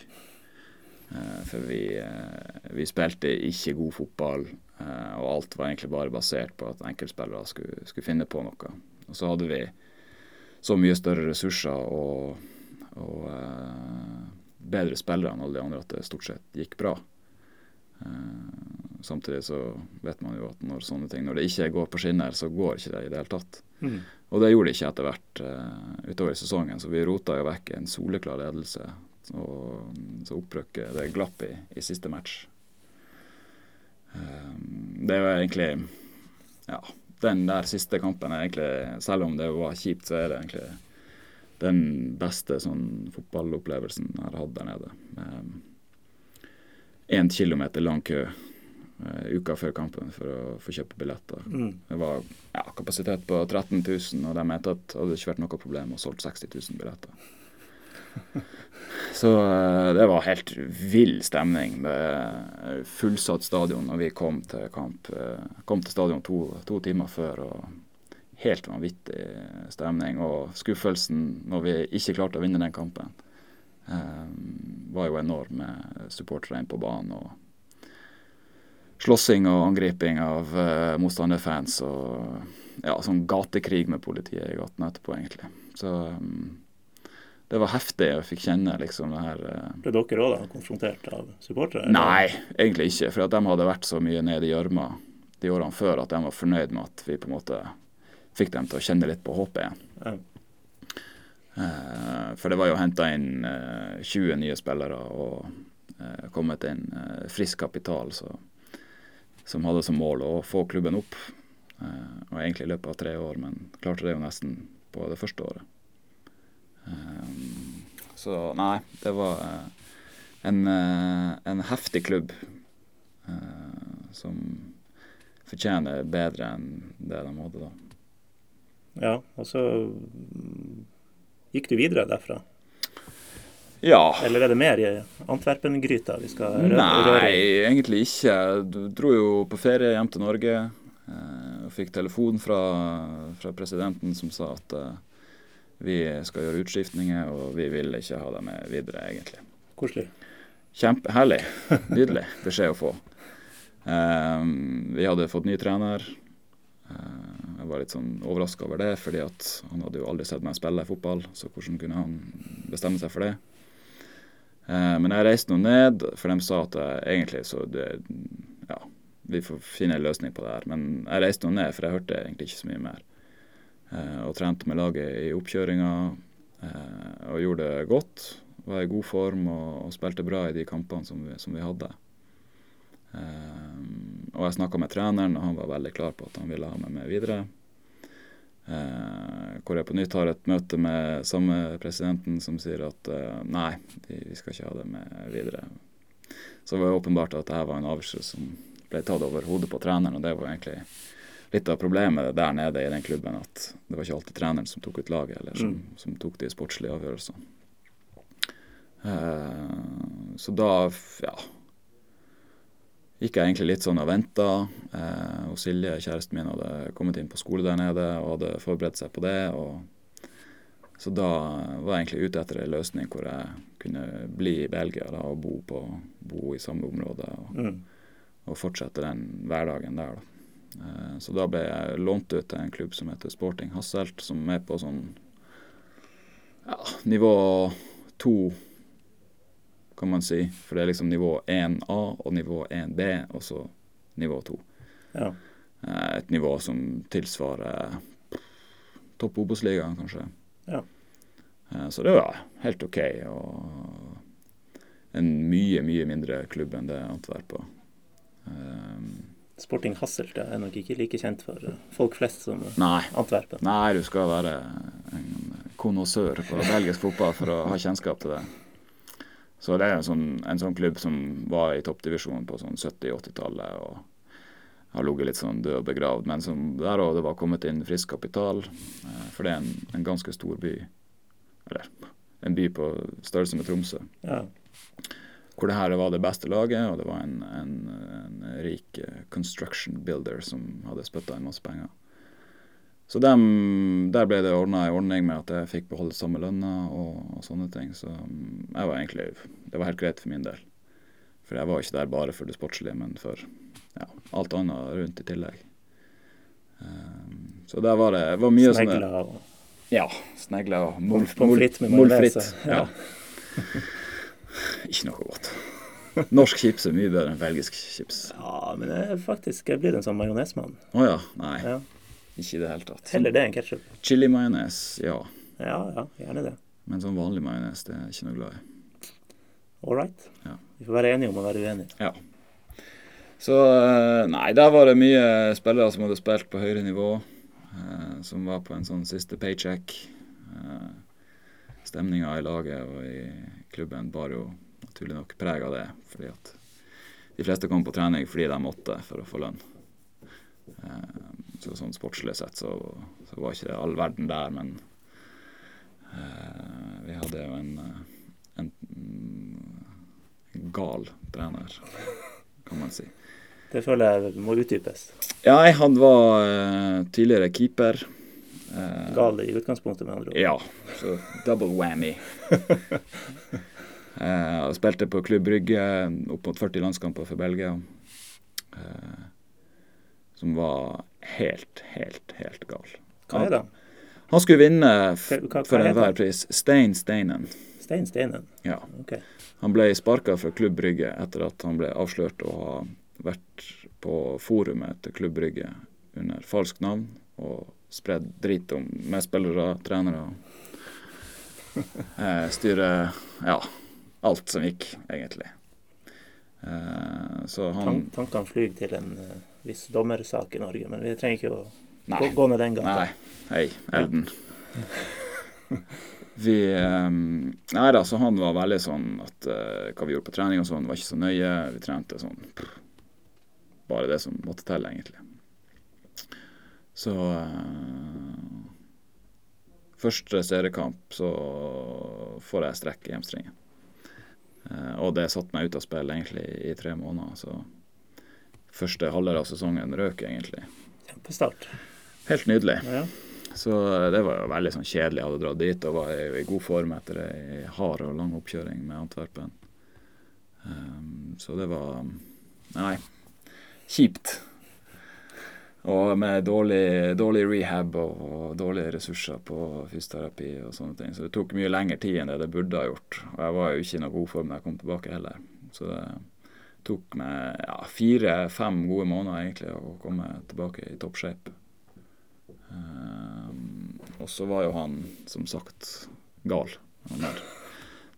Eh, for vi, eh, vi, spilte ikke god fotball, eh, og alt var egentlig bare basert på at enkeltspillere skulle, skulle, finne på noe. Og så hadde vi så mye større ressurser og, og bedre spillere enn alle de andre at det stort sett gikk bra. Samtidig så vet man jo at når sånne ting Når det ikke går på skinner, så går ikke det i det hele tatt. Mm. Og det gjorde det ikke etter hvert uh, utover i sesongen, så vi rota jo vekk en soleklar ledelse og så opprykket det glapp i, i siste match. Um, det er jo egentlig Ja, den der siste kampen er egentlig Selv om det var kjipt, så er det egentlig den beste sånn fotballopplevelsen jeg har hatt der nede. Med én kilometer lang kø uh, uka før kampen for å få kjøpe billetter. Mm. Det var ja, kapasitet på 13 000, og de mente at det hadde ikke vært noe problem å solgt 60 000 billetter. Så eh, det var helt vill stemning med fullsatt stadion når vi kom til kamp. Eh, kom til stadion to, to timer før. og Helt vanvittig stemning. Og skuffelsen når vi ikke klarte å vinne den kampen, eh, var jo enorm med supportere inn på banen. og Slåssing og angriping av uh, motstanderfans og ja, sånn gatekrig med politiet i gatene etterpå, egentlig. Så um, det var heftig. Jeg fikk kjenne liksom det her uh... Ble dere òg konfrontert av supportere? Nei, egentlig ikke. For at de hadde vært så mye nede i gjørma de årene før at de var fornøyd med at vi på en måte fikk dem til å kjenne litt på håpet igjen. Ja. Uh, for det var jo henta inn uh, eh, 20 nye spillere, og eh, kommet inn eh, frisk kapital så, som hadde som mål å få klubben opp. Eh, og egentlig i løpet av tre år, men klarte det jo nesten på det første året. Eh, så nei, det var eh, en, en heftig klubb som fortjener bedre enn det de hadde da. Ja, og så gikk du videre derfra? Ja. Eller er det mer i Antwerpen-gryta vi skal røre? Nei, egentlig ikke. Du dro jo på ferie hjem til Norge. Eh, og fikk telefon fra, fra, presidenten som sa at uh, vi skal gjøre utskiftninger, og vi vil ikke ha deg med videre, egentlig. Koselig. Kjempeherlig. Nydelig beskjed å få. Um, vi hadde fått ny trener. Uh, jeg var litt sånn overraska over det, fordi han hadde jo aldri sett meg spille fotball, så hvordan kunne han bestemme seg for det? Eh, men jeg reiste nå ned, for de sa at jeg, egentlig så det, Ja, vi får finne en løsning på det her. Men jeg reiste nå ned, for jeg hørte egentlig ikke så mye mer. Eh, og trente med laget i oppkjøringa eh, og gjorde det godt. Var i god form og, og spilte bra i de kampene som vi, som vi hadde. Og jeg snakka med treneren, og han var veldig klar på at han ville ha meg med videre. Uh, hvor jeg på nytt har et møte med samme presidenten som sier at uh, nei, vi, vi, skal ikke ha det med videre. Så det var åpenbart at dette var en avgjørelse som ble tatt over hodet på treneren, og det var egentlig litt av problemet der nede i den klubben, at det var ikke alltid treneren som tok ut laget, eller som, mm. som tok de sportslige avgjørelsene. Uh, så da, ja gikk jeg egentlig litt sånn og venta. Eh, og Silje, kjæresten min, hadde kommet inn på skole der nede og hadde forberedt seg på det. og så da var jeg egentlig ute etter en løsning hvor jeg kunne bli i Belgia da, og bo, på, bo i samme område. Og, mm. og, fortsette den hverdagen der. Da. Eh, så da ble jeg lånt ut til en klubb som heter Sporting Hasselt, som er på sånn ja, nivå to kan man si. For det er liksom nivå 1A og nivå 1B, og så nivå 2. Ja. Eh, et nivå som tilsvarer topp Obos-ligaen, kanskje. Ja. Eh, så det var helt OK. Og en mye, mye mindre klubb enn det Antwerp var. Um, Sporting Hasselt er nok ikke like kjent for folk flest som nei, Antwerpen. Nei, du skal være en konnoissør på belgisk fotball for å ha kjennskap til det. Så det er en sånn, en sånn klubb som var i toppdivisjonen på sånn 70-80-tallet og har ligget litt sånn død og begravd. Men som der òg det var kommet inn frisk kapital. Eh, for det er en, en, ganske stor by. Eller en by på størrelse med Tromsø. Ja. Hvor det her var det beste laget, og det var en, en, en rik eh, construction builder som hadde spytta inn masse penger. Så dem, der ble det ordna ei ordning med at jeg fikk beholde samme lønna og, og, sånne ting. Så mm, jeg var egentlig, det var helt greit for min del. For jeg var ikke der bare for det sportslige, men for ja, alt annet rundt i tillegg. Um, så der var det var mye sånn Snegler og Ja. Snegler og molfritt. Molfritt. Ja. ikke noe godt. Norsk chips er mye bedre enn belgisk chips. Ja, men jeg, faktisk jeg blir en sånn majonesmann. Å oh, ja. Nei. Ja. Ikke i det hele tatt. Heller det enn ketsjup? Chili-majones, ja. Ja, ja, gjerne det. Men sånn vanlig majones det er jeg ikke noe glad i. All right. Ja. Vi får være enige om å være uenige. Ja. Så eh, nei, der var det mye spillere som hadde spilt på høyere nivå. Eh, som var på en sånn siste paycheck. Eh, Stemninga i laget og i klubben bar jo naturlig nok preg av det. Fordi at de fleste kom på trening fordi de måtte for å få lønn. Eh, så sånn sportslig sett så, så, var ikke det all verden der, men uh, vi hadde jo en, eh, en, en, gal trener, kan man si. Det føler jeg må utdypes. Ja, han var uh, tidligere keeper. Uh, gal i utgangspunktet, med andre ord. Ja, så double whammy. uh, spilte på Klubb Brygge opp mot 40 landskamper for Belgia. Uh, som var helt, helt, helt gal. Hva er det? Han skulle vinne for enhver pris. Stein Steinen. Stein Steinen? Ja. Okay. Han ble sparka fra Klubb Brygge etter at han ble avslørt å ha vært på forumet til Klubb Brygge under falskt navn og spredd drit om medspillere, trenere. eh, styre Ja, alt som gikk, egentlig. Eh, så han tankene flyr til en uh, viss dommersak i Norge, men vi trenger ikke å Nei. gå, ned den gata. Nei. Hei, Elden. Vi um, Nei da, så han var veldig sånn at uh, hva vi gjorde på trening og sånn, var ikke så nøye. Vi trente sånn prr, Bare det som måtte til, egentlig. Så uh, Første seriekamp så får jeg strekk i hamstringen. Uh, og det satte meg ut av spill egentlig i tre måneder. Så første halvdel av sesongen røk egentlig. Kjempestart. Helt nydelig. Ja. Så det var veldig sånn kjedelig. Jeg hadde dratt dit og var i, i god form etter ei hard og lang oppkjøring med Antwerpen. Um, så det var Nei, kjipt. Og med dårlig, dårlig rehab og, og dårlige ressurser på fysioterapi og sånne ting. Så det tok mye lengre tid enn det det burde ha gjort. Og jeg var jo ikke i noen god form da jeg kom tilbake heller. Så det tok meg ja, fire-fem gode måneder egentlig å komme tilbake i toppshape. Um, og så var jo han som sagt gal. Han der.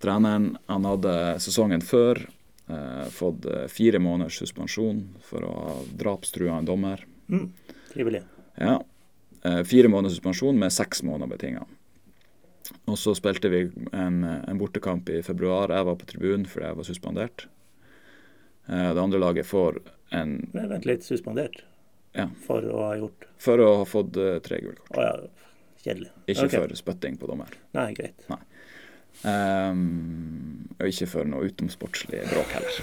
Treneren han hadde sesongen før uh, fått eh, fire måneders suspensjon for å ha drapstrua en dommer. Mm, trivelig. Ja. Uh, fire måneders suspensjon med seks måneder betinga. Og så spilte vi en, en, bortekamp i februar. Jeg var på tribunen fordi jeg var suspendert. Eh, det andre laget får en Men vent litt, suspendert? Ja. For å ha gjort For å ha fått uh, tre gule kort. Å ja, kjedelig. Ikke okay. for spytting på dommer. Nei, greit. Um, og ikke for noe utenomsportslig bråk heller.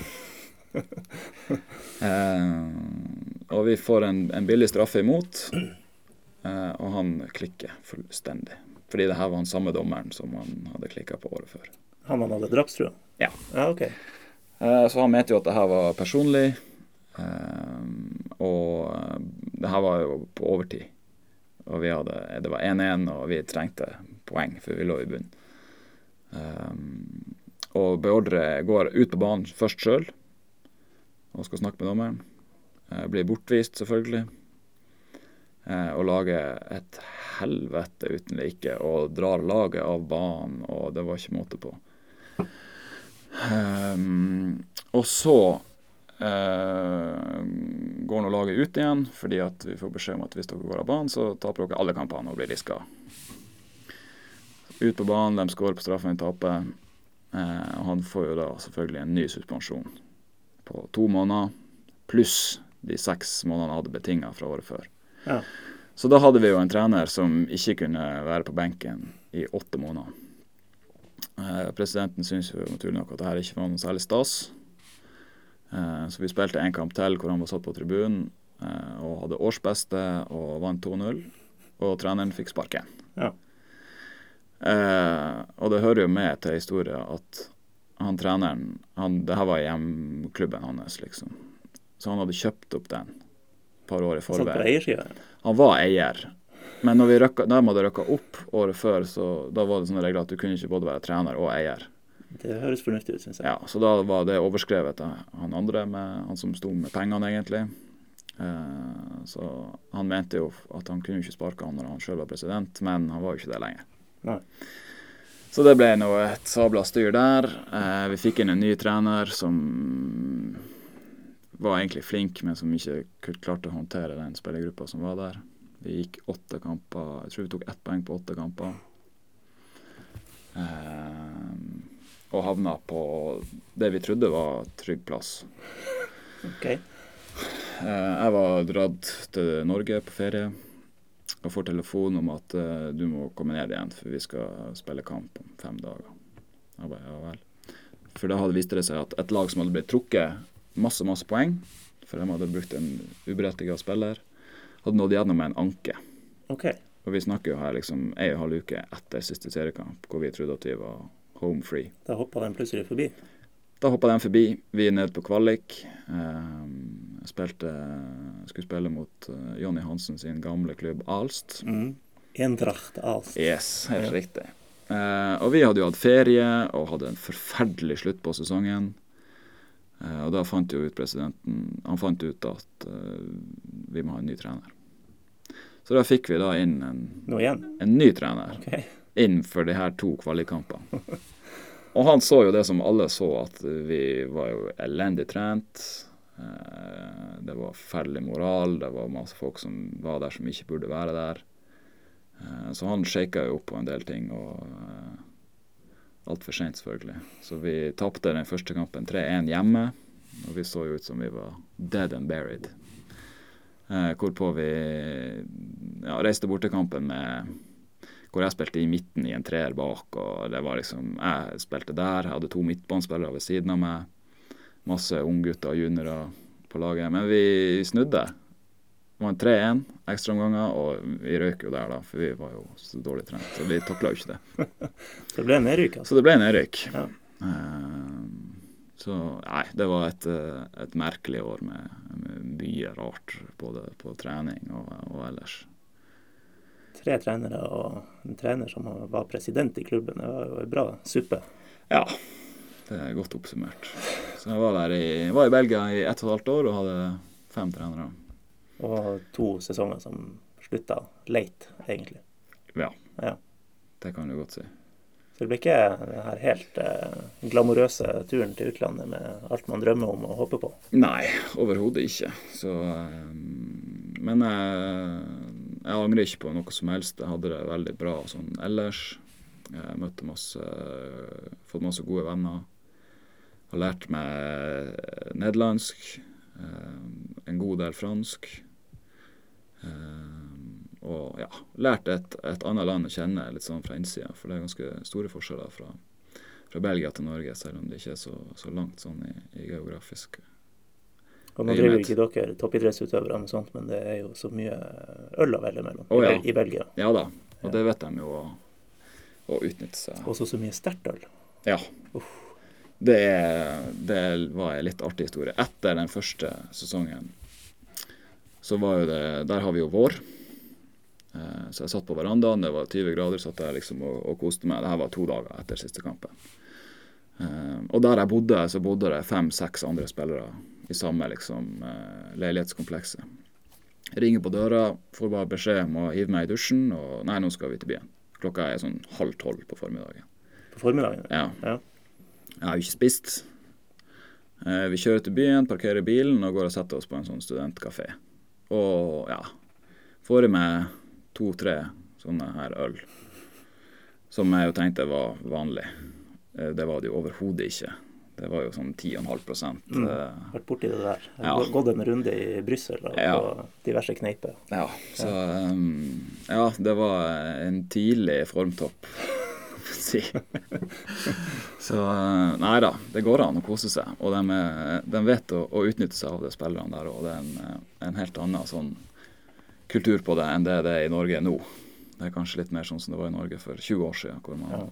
um, og vi får en, en billig straffe imot, uh, og han klikker fullstendig. Fordi det her var han samme dommeren som han hadde klikka på året før. Han han hadde drapstrua? Ja. Ja, OK. Uh, så han mente jo at det her var personlig, um, og uh, det her var jo på overtid. Og vi hadde, det var 1-1, og vi trengte poeng, for vi lå i bunnen. Og beordrer går ut på banen først sjøl og skal snakke med dommeren. Eh, blir bortvist, selvfølgelig. Eh, og lager et helvete uten like og drar laget av banen, og det var ikke måte på. Um, og så uh, går nå laget ut igjen, fordi at vi får beskjed om at hvis dere går av banen, så taper dere alle kampene og blir diska. Ut på banen, de skårer på straffen de taper. Uh, og han får jo da selvfølgelig en ny suspensjon på to måneder, pluss de seks månedene han hadde betinga fra året før. Ja. Så da hadde vi jo en trener som ikke kunne være på benken i åtte måneder. Eh, presidenten syntes naturlig nok at det her ikke var noe særlig stas. Eh, så vi spilte en kamp til hvor han var satt på tribunen eh, og hadde årsbeste og vant 2-0. Og treneren fikk sparken. Ja. Og det hører jo med til historien at han treneren han, Det her var hjemklubben hans, liksom. Så han hadde kjøpt opp den et par år i forveien. Han var eier. Men røkka, da de hadde røkka opp året før, så da var det sånne regler at du kunne ikke både være trener og eier. Det høres fornuftig ut, syns jeg. Ja, Så da var det overskrevet av han andre, med, han som sto med pengene, egentlig. Eh, så han mente jo at han kunne ikke sparke han når han sjøl var president, men han var jo ikke det lenger. Nei. Så det ble nå et sabla styr der. Eh, vi fikk inn en ny trener som var egentlig flink, men som ikke klarte å håndtere den spillergruppa som var der. Vi gikk åtte kamper. Jeg tror vi tok ett poeng på åtte kamper. Um, og havna på det vi trodde var trygg plass. OK. Uh, jeg var dratt til Norge på ferie og får telefon om at uh, du må komme ned igjen, for vi skal spille kamp om fem dager. Jeg bare, ja vel. For da hadde vist det seg at et lag som hadde blitt trukket masse, masse poeng, for de hadde brukt en uberettiget spiller, hadde nådd gjennom med en anke. ok. Og vi snakker jo her liksom ei og en halv uke etter siste seriekamp, hvor vi trodde at vi var home free. Da hoppa den plutselig forbi. Da hoppa den forbi. Vi er nede på kvalik. Jeg spilte, skulle spille mot eh, Jonny Hansen sin gamle klubb Alst. Mm. Endracht Alst. Yes, helt Ja. riktig. Eh, og vi hadde jo hatt ferie og hadde en forferdelig slutt på sesongen. Eh, og da fant jo ut presidenten Han fant ut at eh, vi må ha en ny trener. Så da fikk vi da inn en, en ny trener okay. inn for de her to kvalikkampene. Og han så jo det som alle så, at vi var jo elendig trent. Eh, det var forferdelig moral, det var masse folk som var der som ikke burde være der. Så han shaka jo opp på en del ting, og altfor seint, selvfølgelig. Så vi tapte den første kampen 3-1 hjemme, og vi så jo ut som vi var dead and buried. Hvorpå vi ja, reiste bort til kampen med hvor jeg spilte i midten i en treer bak. og det var liksom, Jeg spilte der, jeg hadde to midtbanespillere ved siden av meg. Masse unggutter og juniorer på laget. Men vi snudde. En 3-1 ekstraomganger, og vi røyk jo der, da, for vi var jo så dårlig trent. Så vi takla jo ikke det. så det ble nedrykk, altså? Så det ble nedrykk. Ja. Uh, så nei, det var et, et merkelig år med, med, mye rart, både på trening og, og ellers tre trenere og en trener som var president i klubben. Det var jo en bra suppe. Ja, det er godt oppsummert. Så jeg var der i, var i Belgia i ett og et halvt år og hadde fem trenere. Og to sesonger som slutta late, egentlig. Ja. ja. Det kan du godt si. Så det blir ikke den her helt eh, glamorøse turen til utlandet med alt man drømmer om å håpe på? Nei, overhodet ikke. Så um, Men jeg jeg angrer ikke på noe som helst. Jeg hadde det veldig bra sånn ellers. Jeg møtte masse Fått masse gode venner. Har lært meg nederlandsk. Eh, en god del fransk. Eh, og ja, lært et, et annet land å kjenne litt sånn fra innsida. For det er ganske store forskjeller fra, fra Belgia til Norge, selv om det ikke er så, så langt sånn i, i geografisk og nå driver ikke dere toppidrettsutøvere med sånt, men det er jo så mye øl å velge mellom oh, ja. i Belgia. Ja da, og det vet de jo å, å utnytte seg Også så mye sterkt øl. Ja. Det, det, var en litt artig historie. Etter den første sesongen så var jo det Der har vi jo vår. Eh, så jeg satt på verandaen, det var 20 grader, satt jeg liksom og, og koste meg. Dette var to dager etter siste kampen. Eh, og der jeg bodde, så bodde det fem-seks andre spillere i samme liksom, leilighetskomplekset. leilighetskomplekset. Ringer på døra, får bare beskjed om å hive meg i dusjen, og nei, nå skal vi til byen. Klokka er sånn halv tolv på formiddagen. På formiddagen? Ja. ja. Jeg har jo ikke spist. Vi kjører til byen, parkerer bilen og går og setter oss på en sånn studentkafé. Og ja, får i meg to-tre sånne her øl. Som jeg jo tenkte var vanlig. Uh, det var det jo overhodet ikke. Det var jo sånn 10,5 mm. Eh, Vært borti det der. Ja. Gått en runde i Brussel og ja. på diverse kneiper. Ja, så um, Ja, det var en tidlig formtopp, si. så eh, nei da, det går an å kose seg. Og de, de vet å, å, utnytte seg av det spillerne der òg. Det er en, en, helt annen sånn kultur på det enn det det er i Norge nå. Det er kanskje litt mer sånn som det var i Norge for 20 år siden, hvor man ja.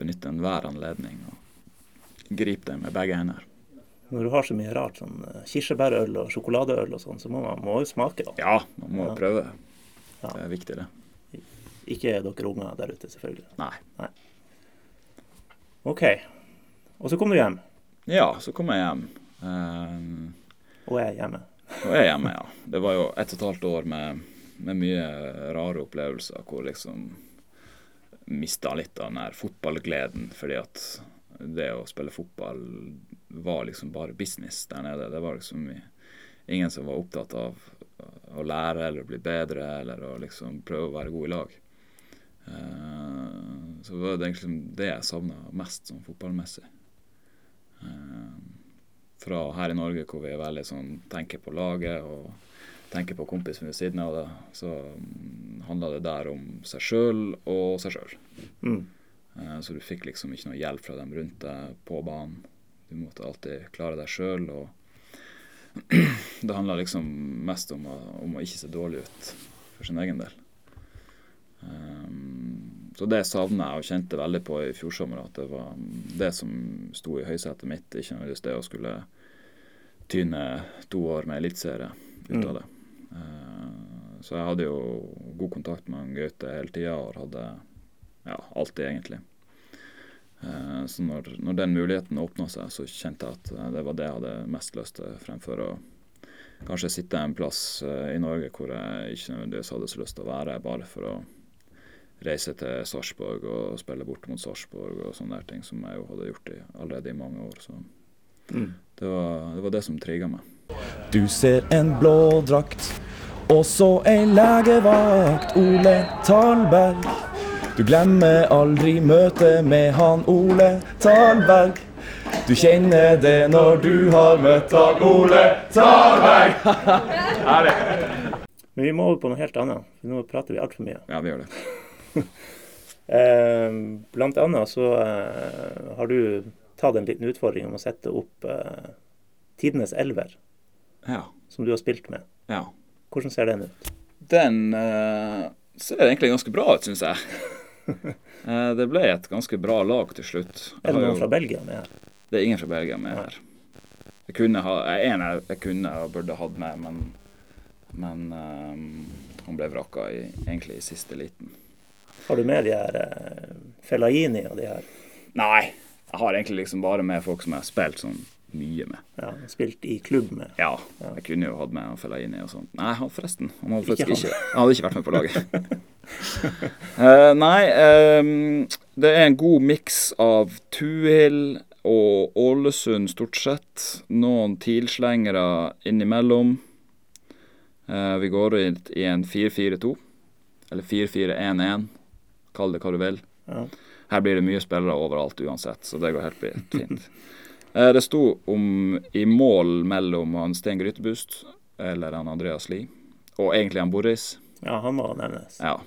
benytter enhver anledning. og griper det med begge hender. Når du har så mye rart, sånn eh, kirsebærøl og sjokoladeøl og sånn, så må man må jo smake, da. Ja, man må ja. prøve. Det er viktig, det. Ikke dere unger der ute, selvfølgelig. Nei. Nei. OK. Og så kom du hjem? Ja, så kom jeg hjem. Um, og er hjemme? og er hjemme, ja. Det var jo ett og et halvt år med, med mye rare opplevelser hvor liksom mista litt av den her fotballgleden fordi at det å spille fotball var liksom bare business der nede. Det var liksom ingen som var opptatt av å lære eller bli bedre eller å liksom prøve å være god i lag. Uh, så var det egentlig det jeg savna mest sånn fotballmessig. Uh, fra her i Norge hvor vi er veldig sånn tenker på laget og tenker på kompisen ved siden av det, så um, handla det der om seg sjøl og seg sjøl. Mm. Eh, så du fikk liksom ikke noe hjelp fra dem rundt deg på banen. Du måtte alltid klare deg sjøl. Og det handla liksom mest om å, om å, ikke se dårlig ut for sin egen del. Um, så det savner jeg og kjente veldig på i fjor sommer, at det var det som sto i høysetet mitt. Ikke nødvendigvis det å skulle tyne to år med eliteserie ut av mm. det. Uh, så jeg hadde jo god kontakt med Gaute hele tida og hadde ja, alltid, egentlig. Eh, så når, når, den muligheten åpna seg, så kjente jeg at eh, det var det jeg hadde mest lyst til, fremfor å kanskje sitte en plass i Norge hvor jeg ikke nødvendigvis hadde så lyst til å være, bare for å reise til Sarpsborg og spille bort mot Sarpsborg og sånne der ting som jeg jo hadde gjort i, allerede i mange år. Så Mm. det var det, var det som trigga meg. Du ser en blå drakt, og så ei legevakt, Ole Talberg. Du glemmer aldri møtet med han Ole Talberg. Du kjenner det når du har møtt han Ole Talberg. Men vi må over på noe helt annet, nå prater vi altfor mye. Ja, vi gjør det. Eh, blant annet så eh, har du tatt en liten utfordring om å sette opp eh, tidenes elver, Ja. som du har spilt med. ja. Hvordan ser den ut? Den uh, ser egentlig ganske bra ut, syns jeg. Det ble et ganske bra lag til slutt. Jeg Er det noen jo- fra Belgia med her? Det er ingen fra Belgia med her. Jeg kunne ha, en jeg, jeg kunne og burde hatt med, men, men um, han ble vraka i, egentlig i siste liten. Har du med de her eh, Fellaini og de her? Nei, jeg har egentlig liksom bare med folk som jeg har spilt sånn mye med. Ja, spilt i klubb med? Ja, jeg kunne jo hatt med Fellaini og sånt. Nei, han forresten. Han hadde faktisk ikke, han hadde ikke vært med på laget. uh, nei, um, det er en god miks av Tuhild og Ålesund stort sett. Noen TIL-slengere innimellom. Uh, vi går ut i en 4-4-2, eller 4-4-1-1. Kall det hva du vil. Ja. Her blir det mye spillere overalt uansett, så det går helt fint. Eh, Det sto om i mål mellom han Sten Grytebust eller han Andreas Lie, og egentlig han Boris. ja, han må nevnes. Ja.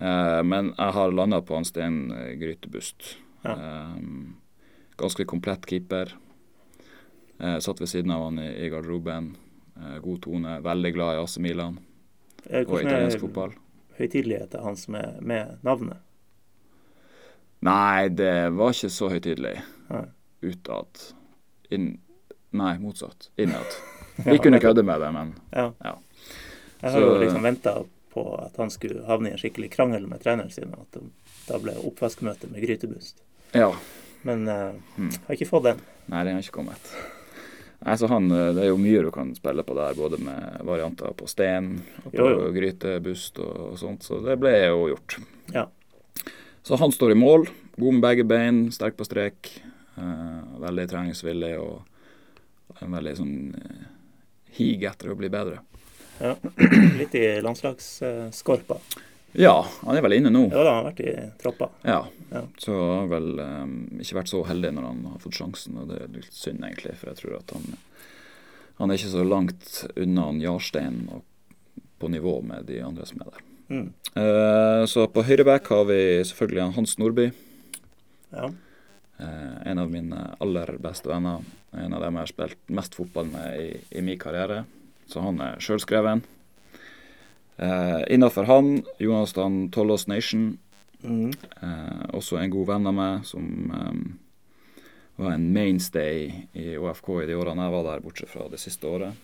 Eh, Men jeg har landa på han Sten Grytebust. Ja. Eh, Ganske komplett keeper. Satt ved siden av han i, i garderoben. God tone. Veldig glad i AC Milan og Hvordan italiensk er fotball. høytideligheten hans med, med navnet? Nei, det var ikke så høytidelig utad. Nei, motsatt. Innad. Vi kunne kødde med det, men Ja. Ja. Jeg har jo liksom venta på at han skulle havne i en skikkelig krangel med treneren sin, og at det da ble oppvaskmøte med grytebust. ja. Men uh, hmm. har ikke fått den. Nei, den har ikke kommet. Nei, så han, eh, Det er jo mye du kan spille på der, både med varianter på sten og på Jo, jo. grytebust og, og sånt, så det ble jo gjort. Ja. Så han står i mål, god med begge bein, sterk på strek. Uh, veldig treningsvillig og en veldig sånn uh, hig etter å bli bedre. ja. Litt i landslagsskorpa. Ja, han er vel inne nå. Ja da, han har vært i troppa. Ja. Ja. Så har vel um, ikke vært så heldig når han har fått sjansen, og det er litt synd egentlig, for jeg tror at han han er ikke så langt unna Jarstein og på nivå med de andre som er der. Mm. Eh, så på høyreback har vi selvfølgelig Hans Nordby. Ja. eh, en av mine aller beste venner. En av dem jeg har spilt mest fotball med i, i min karriere. Så han er sjølskreven. Uh, Innafor han, Jonathan Tollås Nation. Mm. Eh, også en god venn av meg som eh, var en mainstay i OFK i de årene jeg var der, bortsett fra det siste året.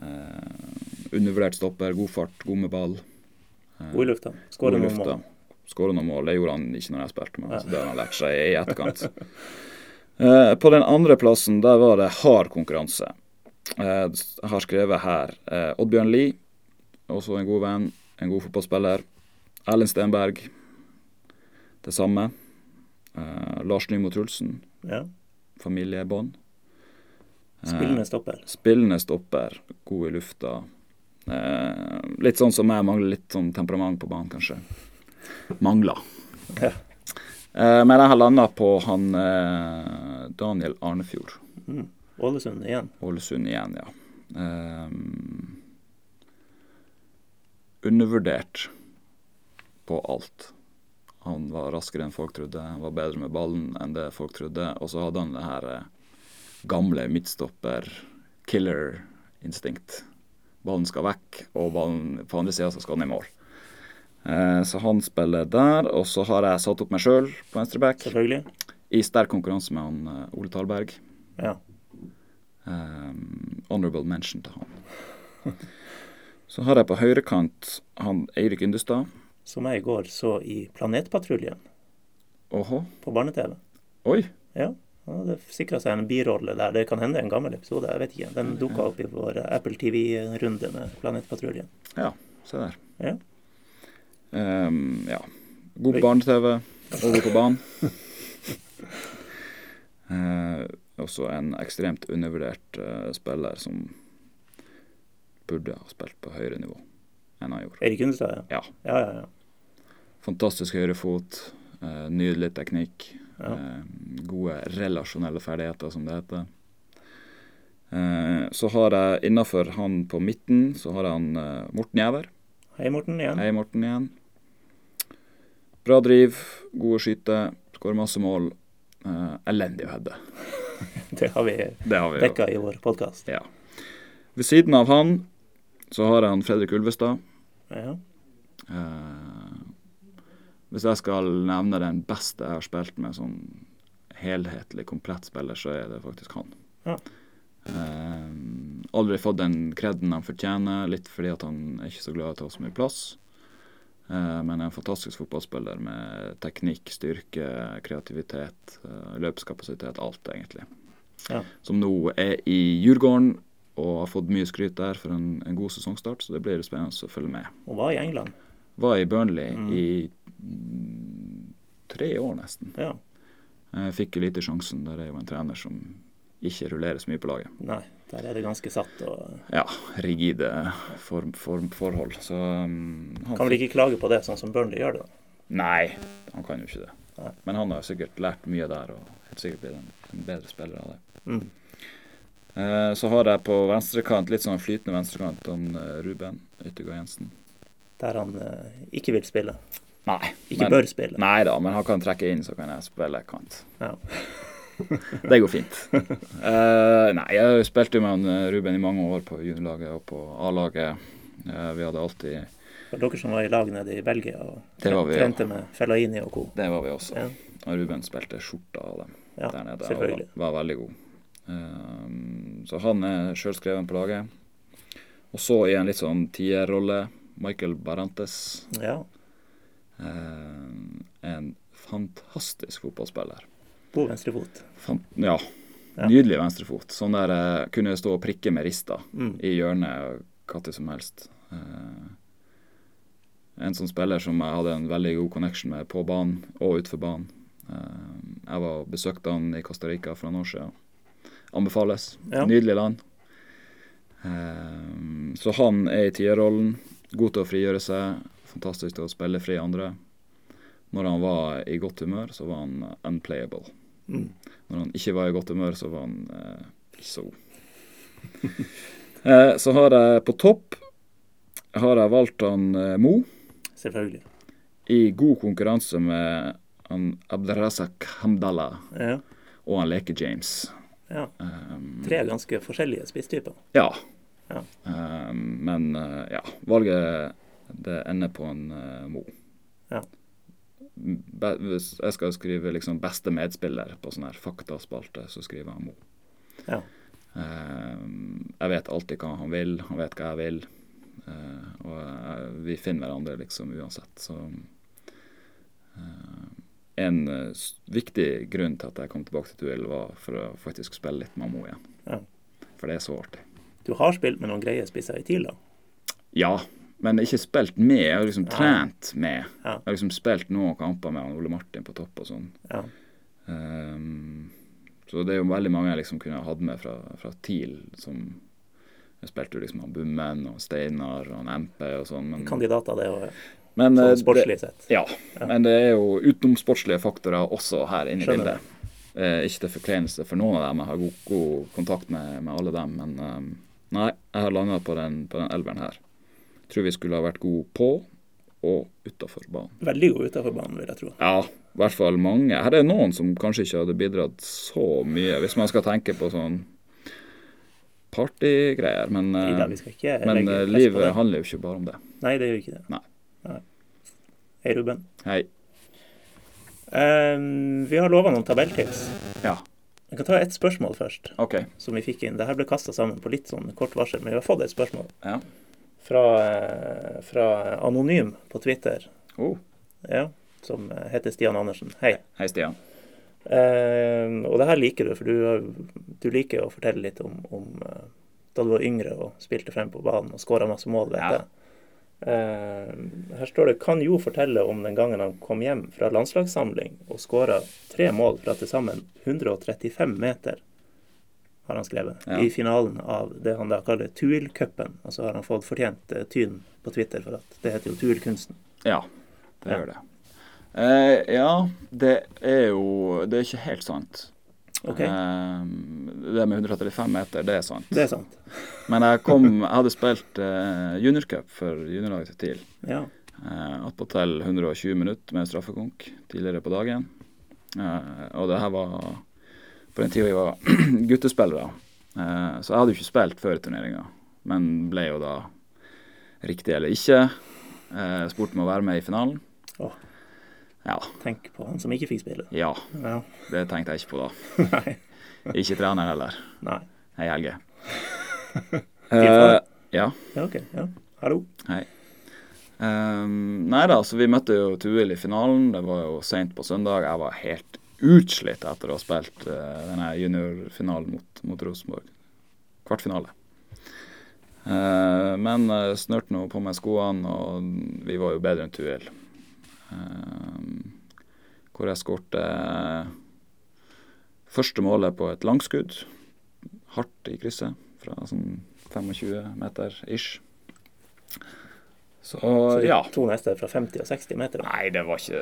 Eh, undervurdert stopper, god fart, god med ball. Eh, God i lufta. Skåre Skårer noen lufta. mål. Skåre noen mål. Det gjorde han ikke når jeg spilte med Ja. så det har han lært seg i etterkant. Eh, på den andre plassen der var det hard konkurranse. Eh, jeg har skrevet her eh, Oddbjørn Lie, også en god venn, en god fotballspiller. Erlend Stenberg, det samme. Eh, Lars Nymo Trulsen, Ja. familiebånd. Eh, Spillende stopper. Spillende stopper, god i lufta. Eh, litt sånn som jeg mangler litt sånn temperament på banen, kanskje. Mangler. Ja. Eh, men jeg har landa på han eh, Daniel Arnefjord. Mm. Ålesund igjen. Ålesund igjen, ja. Eh, undervurdert på alt. Han var raskere enn folk trodde, han var bedre med ballen enn det folk trodde. Og så hadde han det her gamle midtstopper, killer-instinkt. Ballen skal vekk, og ballen på andre sida skal han i mål. Eh, så han spiller der. Og så har jeg satt opp meg sjøl på venstreback, i sterk konkurranse med han eh, Ole Talberg. Ja. Um, honorable mention til han. Så har jeg på høyrekant han Eirik Yndestad. Som jeg i går så i Planetpatruljen på barne-TV. Oi. Ja. Han hadde sikra seg en birolle der. Det kan hende en gammel episode, jeg vet ikke. Den dukka opp i vår Apple TV-runde med Planetpatruljen. Ja, se der. Ja. Um, ja. God barne-TV, god på banen. uh, også en ekstremt undervurdert uh, spiller som burde ha spilt på høyere nivå enn han gjorde. Erik Hundestad. Ja. Ja, ja, ja. Fantastisk høyrefot, uh, nydelig teknikk. Ja. Eh, gode relasjonelle ferdigheter, som det heter. Eh, så har jeg innafor han på midten, så har jeg han eh, Morten Gjæver. Hei, Morten, igjen. Hei, Morten igjen. Bra driv, gode skyter, skårer masse mål. Elendig å heade. Det har vi Det har vi dekka i vår podkast. Ja. Ved siden av han så har jeg han Fredrik Ulvestad. Ja. Eh, hvis jeg skal nevne den beste jeg har spilt med sånn helhetlig, komplett spiller, så er det faktisk han. Ja. Eh, aldri fått den kreden han fortjener, litt fordi at han er ikke så glad i å ta så mye plass. Eh, men en fantastisk fotballspiller med teknikk, styrke, kreativitet, eh, løpskapasitet, alt egentlig. Ja. Som nå er i Djurgården og har fått mye skryt der for en, en god sesongstart, så det blir spennende å følge med. Og var i England. Var i Burnley Mm. i tre år nesten. Ja. Jeg fikk jo lite sjansen. Der er jo en trener som ikke rullerer så mye på laget. Nei, der er det ganske satt. og Ja, rigide form, form, forhold. Så um, han Kan vel ikke klage på det, sånn som Burnley gjør det. da. Nei, han kan jo ikke det. Nei. Men han har sikkert lært mye der, og helt sikkert blitt en, en bedre spiller av det. Mm. Eh, så har jeg på venstrekant, litt sånn flytende venstrekant, han eh, Ruben Yttergård Jensen. Der han eh, ikke vil spille. Nei. Ikke men- bør spille. Nei da, men han kan trekke inn, så kan jeg spille kant. Ja. Det går fint. Uh, nei, jeg spilte jo med eh, Ruben i mange år på juniorlaget og på A-laget. Uh, vi hadde alltid For dere som var i lag nede i Belgia og var vi, trente med Fellaini og co. Det var vi også. Ja. Og Ruben spilte skjorta av dem Ja, der nede. Og var, var veldig god. Eh, så han er sjølskreven på laget. Og så i en litt sånn tierrolle, Michael Barantes. Ja. Eh, en fantastisk fotballspiller. På venstrefot. Fan, ja. Nydelig venstrefot. Sånn der eh, kunne stå og prikke med rista Mm. i hjørnet når som helst. Eh, en sånn spiller som jeg hadde en veldig god connection med på banen og utenfor banen. Eh, jeg var besøkte han i Costa Rica for noen år siden. Anbefales. Ja. Nydelig land. Eh, så han er i tierrollen. God til å frigjøre seg. Fantastisk til å spille fri andre. Når han var i godt humør, så var han eh, unplayable. Mm. Når han ikke var i godt humør, så var han eh, ikke så god. eh, så har jeg på topp har jeg valgt han eh, Mo Selvfølgelig. i god konkurranse med han Abderrazak Hamdallah Ja. og han Leke James. ja. Um, Tre ganske forskjellige spisstyper. Ja. Ja. Um, men eh, ja, valget det ender på en uh, Mo. Ja. Be hvis jeg skal skrive liksom beste medspiller på sånn her faktaspalte, så skriver jeg Mo. Ja. Uh, jeg vet alltid hva han vil, han vet hva jeg vil. Uh, og eh, vi finner hverandre liksom uansett. Så uh, en viktig grunn til at jeg kom tilbake til duell, var for å faktisk spille litt med Mo igjen. Ja. For det er så artig. Du har spilt med noen greie spisser i TIL, da? Ja, men ikke spilt med. Jeg har liksom Ja. trent med. Ja. Jeg har liksom spilt noen kamper med Ole Martin på topp og sånn. Ja. Um, så det er jo veldig mange jeg liksom kunne ha hatt med fra, fra TIL, som jeg spilte jo liksom Bummen og Steinar og MP og sånn. Kandidater, det òg, men, eh, sånn sportslig sett. Ja, men det er jo utenomsportslige faktorer også her inne i bildet. Eh, ikke til forkleinelse for noen av dem, jeg har god, god kontakt med, med alle dem, men um, nei, jeg har landa på den, på den elveren her. Tror vi skulle ha vært gode på og utafor banen. Veldig gode utenfor banen, vil jeg tro. Ja, i hvert fall mange. Her er noen som kanskje ikke hadde bidratt så mye, hvis man skal tenke på sånn partygreier. Men, eh, Ida, ikke men eh, livet handler jo ikke bare om det. Nei, det gjør ikke det. Nei. Hei, Ruben. Hei. Um, vi har lova noen tabelltips. Ja, Jeg kan ta ett spørsmål først, okay. som vi fikk inn. Dette ble kasta sammen på litt sånn kort varsel, men vi har fått et spørsmål Ja. Fra, eh, fra Anonym på Twitter, Oh, ja, som heter Stian Andersen. Hei. hei, Stian. Eh, og det her liker du, for du, du liker å fortelle litt om, om eh, da du var yngre og spilte frem på banen og skåra masse mål, vet Ja. jeg. Eh, her står det kan jo fortelle om den gangen han kom hjem fra landslagssamling og skåra tre mål fra til sammen 135 meter, har han skrevet, Ja. i finalen av det han da kaller Tuil-cupen. Og så har han fått fortjent eh, tyn på Twitter for at det heter jo Tuil-kunsten. Ja, det gjør det. Eh, ja, det er jo Det er ikke helt sant. OK, Eh, det med 135 meter, det er sant. det er sant. Men jeg kom Jeg hadde spilt eh, juniorcup for juniorlaget til TIL. Ja. Eh, Attpåtil 120 minutter med straffekonk tidligere på dagen. Eh, og det her var på den tida vi var guttespillere. Eh, så jeg hadde jo ikke spilt før turneringa, men ble jo da riktig eller ikke. Eh, spurt om å være med i finalen. Åh. Ja. Tenk på han som ikke fikk spille. Ja, Ja. det tenkte jeg ikke på da. Nei. Ikke trener heller. Nei. Hei, Helge. Eh, ja. Ja, OK. Ja. Hallo. Hei. Um, nei da, så vi møtte jo Tuil i finalen. Det var jo seint på søndag. Jeg var helt utslitt etter å ha spilt uh, denne juniorfinalen mot, mot Rosenborg. Kvartfinale. Uh, men uh, snørte nå på meg skoene, og vi var jo bedre enn Tuil. Uh, hvor jeg skårte første målet på et langskudd. Hardt i krysset, fra sånn 25 meter ish. Så, Så ja. to neste fra 50 og 60 meter. da. Nei, det var, så,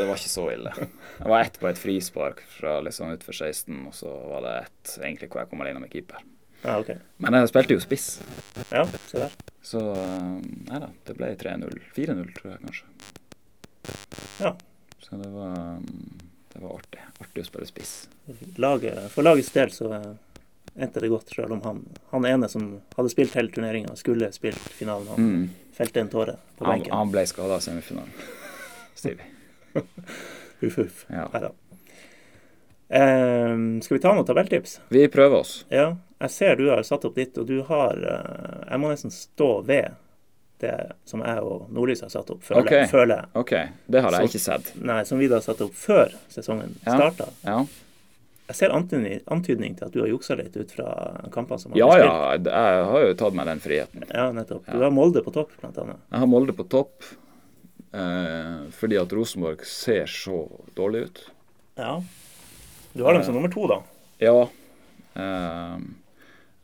det var ikke så ille. Det var ett på et frispark fra sånn utfor 16, og så var det ett egentlig hvor jeg kom alene med keeper. Ja, okay. Men jeg spilte jo spiss, Ja, se der. så eh, nei da, det ble 3-0. 4-0, tror jeg kanskje. Ja. Så det var, mm, det var artig. Artig å spille spiss. Laget, for lagets del så endte det godt, selv om han, han ene som hadde spilt hele turneringa, skulle spilt finalen. Han Mm. Felte en tåre på Han, benken. han ble skada i semifinalen. Stilig. Huff, huff. Ja. Neida. Eh, skal vi ta noen tabelltips? Vi prøver oss. Ja. Jeg ser du har satt opp ditt, og du har eh, Jeg må nesten stå ved det som jeg og Nordlys har satt opp, føler, Ok. føler Føle. OK, det har jeg som, ikke sett. Nei, som vi da satte opp før sesongen Ja. starta. Ja, Jeg ser antydning, til at du har juksa litt ut fra kampene som har ja, spilt. ja spilt. jeg har jo tatt meg den friheten. Ja, nettopp. Du har Molde på topp, blant annet. Jeg har Molde på topp eh, fordi at Rosenborg ser så dårlig ut. Ja. Du har dem som nummer to, da. Ja. Eh,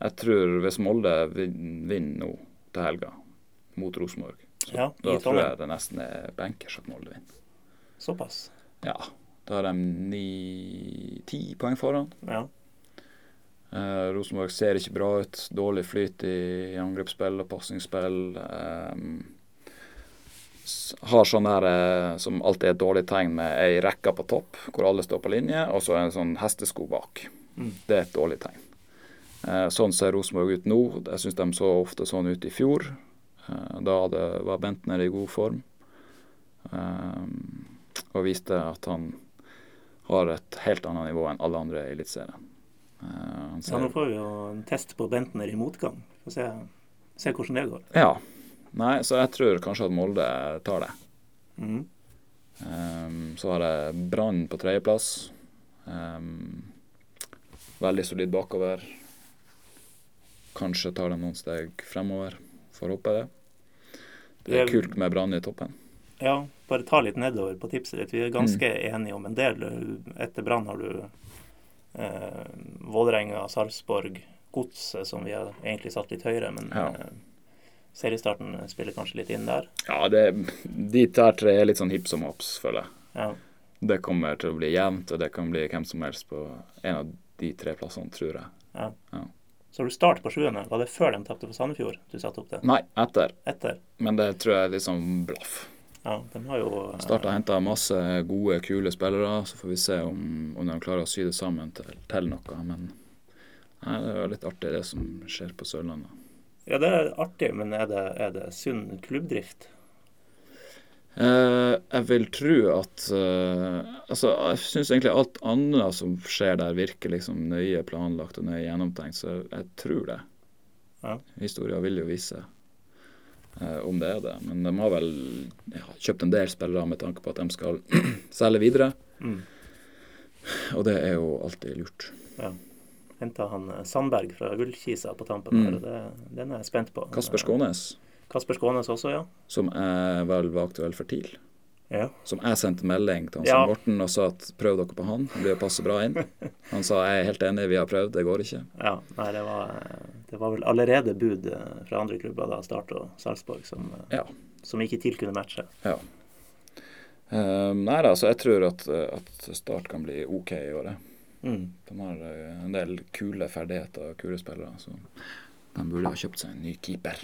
jeg tror hvis Molde vin- vinner nå til helga mot Rosenborg, så Ja, da tror jeg det nesten er bankers at Molde vinner. Såpass. Ja. Da har de ni-ti poeng foran. Ja. Eh, Rosenborg ser ikke bra ut. Dårlig flyt i angrepsspill og pasningsspill. Eh, har sånn der eh, som alltid er et dårlig tegn med ei rekke på topp, hvor alle står på linje, og så en sånn hestesko bak. Mm. Det er et dårlig tegn. Eh, sånn ser Rosenborg ut nå. Jeg syns de så ofte sånn ut i fjor. Eh, da det, var Bentner i god form. Eh, og viste at han har et helt annet nivå enn alle andre i Eliteserien. Uh, ja, nå får vi jo en test på Bentner i motgang. Få se, se hvordan det går. Ja. Nei, så jeg tror kanskje at Molde tar det. Mm. Um, så har jeg Brann på tredjeplass. Um, veldig solid bakover. Kanskje tar de noen steg fremover. Får håpe det. Det er kult med Brann i toppen. Ja, bare ta litt nedover på tipset ditt. Vi er ganske Mm. enige om en del. Etter Brann har du eh, Vålerenga, Sarpsborg, Godset, som vi har egentlig satt litt høyere, men Ja. eh, seriestarten spiller kanskje litt inn der. Ja, det, de der tre er litt sånn hipp som haps, føler jeg. Ja. Det kommer til å bli jevnt, og det kan bli hvem som helst på en av de tre plassene, tror jeg. Så har du start på sjuende. Var det før de tapte for Sandefjord du satte opp det? Nei, etter. Etter? Men det tror jeg er litt sånn blaff. Ja, de har jo Starta og henta masse gode, kule spillere, så får vi se om, om de klarer å sy det sammen til, til noe. Men nei, det er jo litt artig det som skjer på Sørlandet. Ja, det er artig, men er det, er det sunn klubbdrift? Eh, jeg vil tro at eh, Altså, jeg syns egentlig alt annet som skjer der, virker liksom nøye planlagt og nøye gjennomtenkt, så jeg tror det. Ja. Historia vil jo vise eh, om det er det. Men de har vel ja, kjøpt en del spillere med tanke på at de skal selge videre, Mm. og det er jo alltid lurt. Henta han eh, Sandberg fra Gullkisa på tampen Mm. det, den er jeg spent på. Kasper Skånes. Kasper Skånes også, ja. som er vel var aktuell for TIL. Ja. Som jeg sendte melding til han Ja. Morten og sa at prøv dere på han, han blir å passe bra inn. Han sa jeg er helt enig, vi har prøvd, det går ikke. ja. Nei, det var, det var vel allerede bud eh, fra andre klubber, da Start og Sarpsborg, som, eh, Ja. som ikke TIL kunne matche. ja. Um, nei da, så jeg tror at, eh, at Start kan bli OK i året. Mm. De har eh, en del kule ferdigheter og kule spillere, så de burde ha kjøpt seg en ny keeper.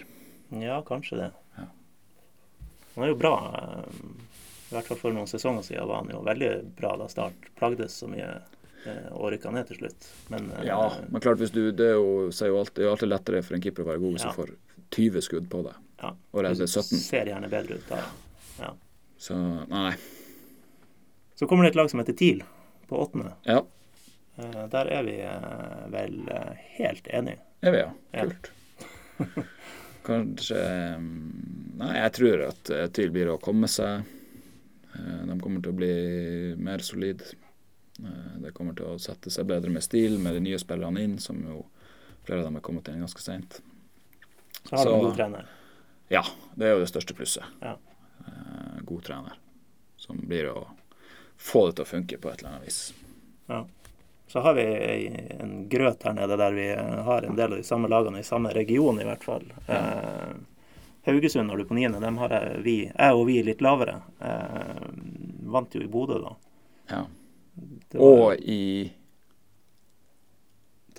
Ja, kanskje det. Ja. Han er jo bra. I hvert fall for noen sesonger siden var han jo veldig bra da Start plagdes så mye eh, og rykka ned til slutt. Men eh, Ja, men klart hvis du Det er jo, er jo alltid, er alltid lettere for en keeper å være god hvis Ja. du får 20 skudd på deg ja, og redder 17. ser gjerne bedre ut da. Ja. Så nei. Så kommer det et lag som heter TIL på åttende. Ja, Eh, Der er vi vel helt enige. er vi, ja. Ja. Kult. Kanskje Nei, jeg tror at TIL blir å komme seg. Eh, De kommer til å bli mer solid. Eh, Det kommer til å sette seg bedre med stil med de nye spillerne inn, som jo flere av dem er kommet inn ganske seint. Så har de en god trener. Ja, det er jo det største plusset. Ja. Eh, God trener. Som blir å få det til å funke på et eller annet vis. Ja. Så har vi en grøt her nede der vi har en del av de samme lagene i samme region, i hvert fall. Eh, Haugesund når du på niende, dem har jeg, vi, jeg og vi litt lavere. Eh, vant jo i Bodø, da. Ja. Var- Og i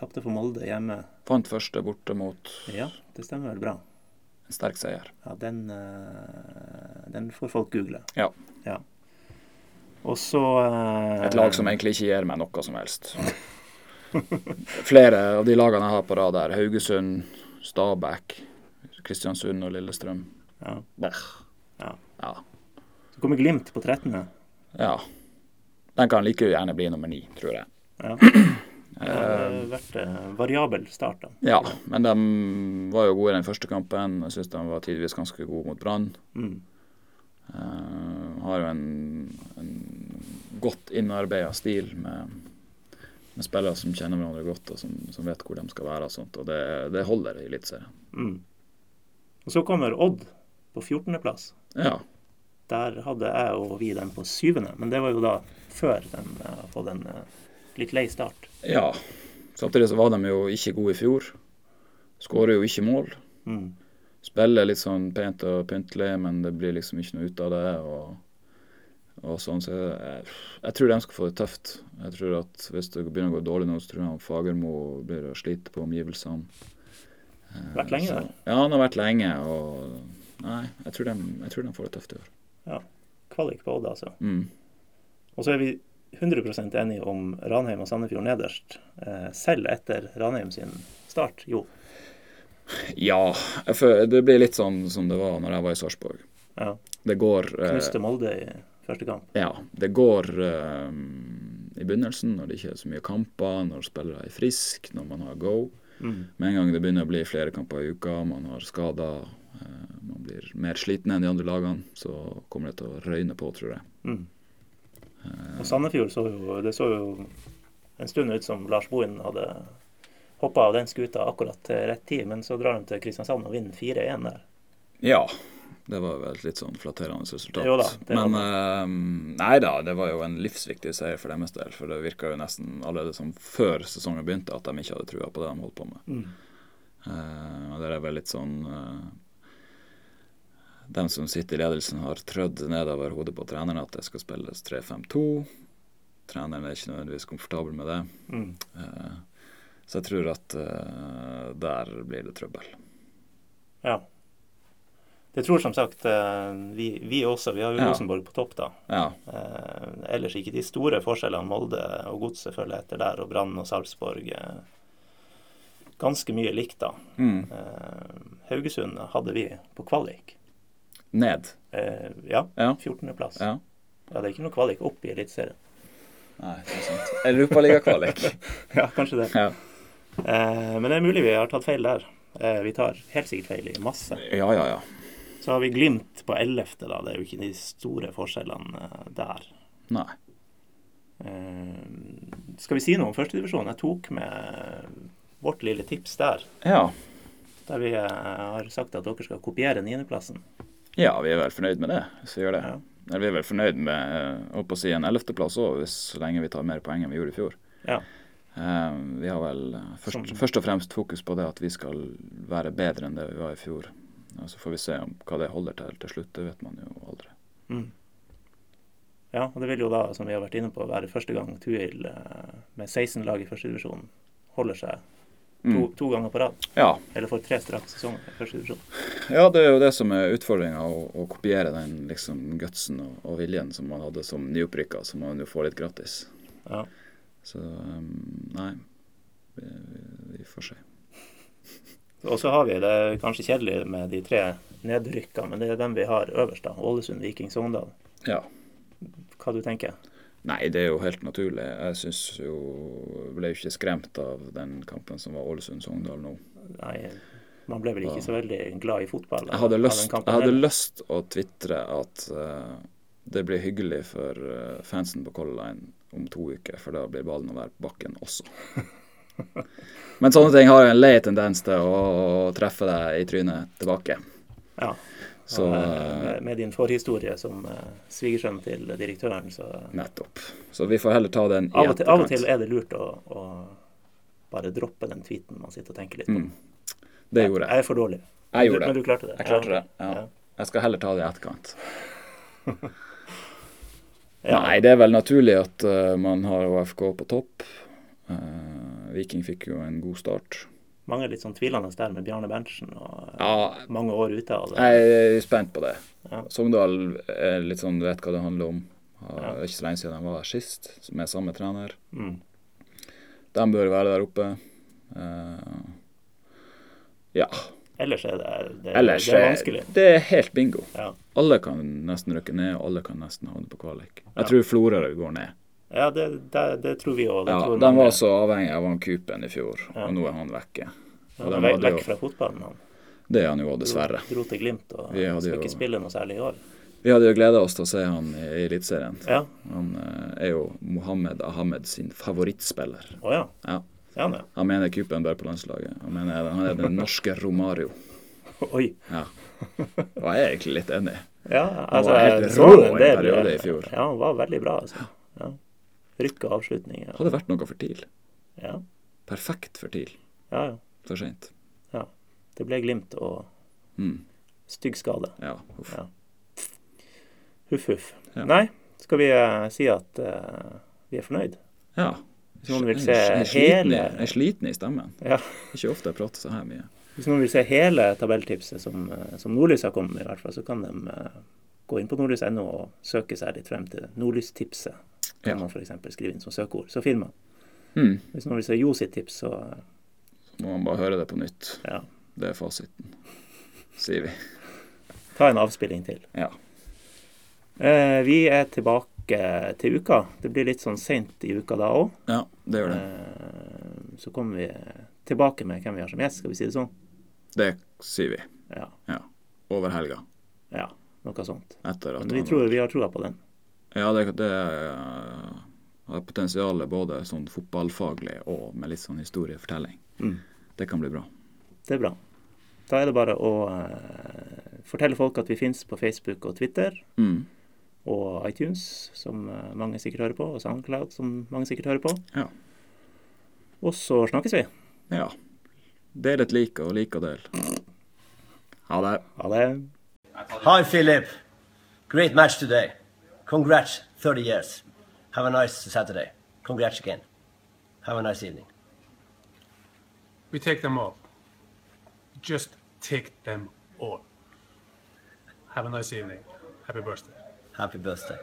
Tapte for Molde hjemme. vant første borte mot Ja, det stemmer vel bra. en sterk seier. Ja, den, eh, den får folk google. Ja. ja. Og så eh, Et lag som egentlig ikke gir meg noe som helst. Flere av de lagene jeg har på rad der, Haugesund, Stabæk, Kristiansund og Lillestrøm. ja. Ja. Ja. Så kommer Glimt på 13. ja. Den kan like gjerne bli nummer ni, tror jeg. Ja. Det har vært eh, variabel start, da. Ja, men de var jo gode i den første kampen. Jeg syns de var tidvis ganske gode mot Brann. Mm. Uh, har jo en, en godt innarbeida stil med, med spillere som kjenner hverandre godt, og som, som vet hvor de skal være. og sånt, og Det, det holder i Eliteserien. Mm. Og så kommer Odd på 14.-plass. Ja. Der hadde jeg og vi dem på syvende, men det var jo da før de uh, fått en uh, litt lei start. ja. Samtidig så var de jo ikke gode i fjor. Skårer jo ikke mål. Mm. Spiller litt sånn pent og pyntelig, men det blir liksom ikke noe ut av det. og, og sånn, så jeg, jeg tror de skal få det tøft. Jeg tror at Hvis det begynner å gå dårlig nå, så tror jeg Fagermo blir å slite på omgivelsene. Eh, Vært lenge så- Ja, han har vært lenge. og Nei, jeg tror de, jeg tror de får det tøft i år. Ja. Kvalik på Odd, altså. Mm. Og så er vi 100% enige om Ranheim og Sandefjord nederst, eh, selv etter Ranheim sin start. Jo. Ja, det blir litt sånn som det var når jeg var i Sarpsborg. Ja. Det går eh, Knuste Molde i første kamp. Ja, det går eh, i begynnelsen når det ikke er så mye kamper, når spillere er friske, når man har go. Mm. Med en gang det begynner å bli flere kamper i uka, man har skader, eh, man blir mer sliten enn de andre lagene, så kommer det til å røyne på, tror jeg. Mm. Og Sandefjord så jo Det så jo en stund ut som Lars Bohin hadde hoppa av den skuta akkurat til rett tid, men så drar de til Kristiansand og vinner 4-1 der. Ja, det var vel et litt sånn flatterende resultat. Jo da, Men uh, nei da, det var jo en livsviktig seier for deres del. For det virka jo nesten allerede som før sesongen begynte at de ikke hadde trua på det de holdt på med. Mm. Uh, og det er vel litt sånn uh, De som sitter i ledelsen, har trødd nedover hodet på treneren at det skal spilles 3-5-2. Treneren er ikke nødvendigvis komfortabel med det. Mm. Eh, så jeg tror at eh, der blir det trøbbel. Ja. Det tror som sagt eh, vi, vi også. Vi har jo. Rosenborg på topp, da. Ja. Eh, ellers ikke de store forskjellene. Molde og Godset følger etter der, og Brann og Sarpsborg eh, ganske mye likt, da. Mm. Eh, Haugesund hadde vi på kvalik. Ned. Eh, ja, Ja. 14.-plass. ja. Ja, det er ikke noe kvalik opp i Eliteserien. Nei, det er sant. Europaligakvalik. Ja, kanskje det. ja. Eh, men det er mulig vi har tatt feil der. Eh, vi tar helt sikkert feil i masse. ja, ja, ja. Så har vi Glimt på 11., da. Det er jo ikke de store forskjellene eh, der. Nei. Uh, skal vi si noe om førstedivisjon? Jeg tok med vårt lille tips der. Ja. der vi eh, har sagt at dere skal kopiere niendeplassen. Ja, vi er vel fornøyd med det, hvis vi gjør det. Ja. Eller vi er vel fornøyd med å si en ellevteplass òg, så lenge vi tar mer poeng enn vi gjorde i fjor. Ja. Uh, vi har vel først, Som- først og fremst fokus på det at vi skal være bedre enn det vi var i fjor. Og Så får vi se om hva det holder til til slutt. Det vet man jo aldri. Mm. Ja, og det vil jo da, som vi har vært inne på, være første gang Tuil eh, med 16 lag i førstedivisjon holder seg to, Mm. to ganger på rad. Ja, Eller får tre strake sesonger i førstedivisjon. ja, det er jo det som er utfordringa, å, å kopiere den liksom gutsen og, og viljen som man hadde som nyopprykka, som man jo får litt gratis. Ja. Så um, nei, vi, vi får se. Og så har vi det kanskje kjedelig med de tre nedrykka, men det er dem vi har øverst. da, Ålesund, Viking, Sogndal. Ja. Hva du tenker Nei, det er jo helt naturlig. Jeg syns jo Ble jo ikke skremt av den kampen som var Ålesund-Sogndal nå. Nei, man ble vel ikke så veldig glad i fotball Jeg hadde lyst, jeg hadde lyst å tvitre at uh, det blir hyggelig for eh, fansen på Color Line om to uker, for da blir ballen å være på bakken også. Men sånne ting har jo en lei tendens til å, treffe deg i trynet tilbake. Ja. Så og, eh, eh, med, med din forhistorie som uh, svigersønn til direktøren, så nettopp. Så vi får heller ta den i av til, av og til er det lurt å, å bare droppe den tweeten man sitter og tenker litt på. Mm. Det gjorde jeg. Jeg er for dårlig. Jeg gjorde Men du klarte det? Jeg klarte det. ja. Ja. Jeg skal heller ta det i etterkant. Ja. Nei, det er vel naturlig at uh, man har OFK på topp. Eh, Viking fikk jo en god start. Mange litt sånn tvilende der med Bjarne Berntsen og eh, Ja, mange år ute det. jeg er spent på det. Ja. Sogndal er litt sånn, du vet hva det handler om. Det er Ikke så lenge siden de var der sist, med samme trener. Mm. De bør være der oppe. Uh, ja. Ellers er det, det, Ellers det er vanskelig. det er helt bingo. Ja. Alle kan nesten rykke ned, og alle kan nesten havne på kvalik. Jeg tror Florø går ned. Ja, det, det, det tror vi òg. Ja, de var så avhengig av han Kupen i fjor, Ja. og nå er han vekke. Ja, de vekk, vekk fra fotballen. Han det er han jo dessverre. dro til Glimt og skal ikke spille noe særlig i år. Vi hadde jo gleda oss til å se han i Eliteserien. Ja. Han eh, er jo Mohammed Ahmed sin favorittspiller. Å ja. Ja. Ja, han. Han mener Kupen bør på landslaget. Han mener han er den norske Romario. Oi. Ja. Og jeg er egentlig litt enig. Ja, Han altså, var helt rå en i en periode i fjor. Ja, han var veldig bra, altså. Ja. Rykk avslutninger. Hadde vært noe for TIL. Ja, Perfekt for TIL. ja. ja. For seint. Det ble Glimt og Mm. stygg skade. Ja. Uff. Ja. Huff, huff. Ja. Nei, skal vi uh, si at uh, vi er fornøyd? ja. Hvis noen vil Jeg se jeg i- hele Jeg er sliten i stemmen. ja, Ikke ofte jeg prater så her mye. Hvis noen vil se hele tabelltipset som, eh, som Nordlys har kommet med, i hvert fall, så kan de gå inn på nordlys.no og søke seg litt frem til Nordlystipset. Kan Ja. man f.eks. skrive inn som søkeord. Så finner man. Mm. Hvis noen vil se Jo sitt tips, så må man bare høre det på nytt. ja, Det er fasiten, sier vi. ta en avspilling til. Ja. Eh, vi er tilbake til uka. Det blir litt sånn seint i uka da òg. ja, det gjør det. Eh, så kommer vi tilbake med hvem vi har som gjest, skal vi si det sånn? Det sier vi. Ja. Over helga. ja noe sånt. Men vi, tror, vi har troa på den. Ja, det, det eh, har potensial både sånn fotballfaglig og med litt sånn historiefortelling. Mm. Det kan bli bra. Det er bra. Da er det bare å uh, fortelle folk at vi finnes på Facebook og Twitter Mm. og iTunes, som eh, mange sikkert hører på, og SoundCloud, som mange sikkert hører på. Ja. Og så snakkes vi. ja. Del et like og like og del. Ha det. Ha det. Hi, Philip. Great match today. Congrats, 30 years. Have a nice Saturday. Congrats again. Have a nice evening. We take them all. Just take them all. Have a nice evening. Happy birthday. Happy birthday.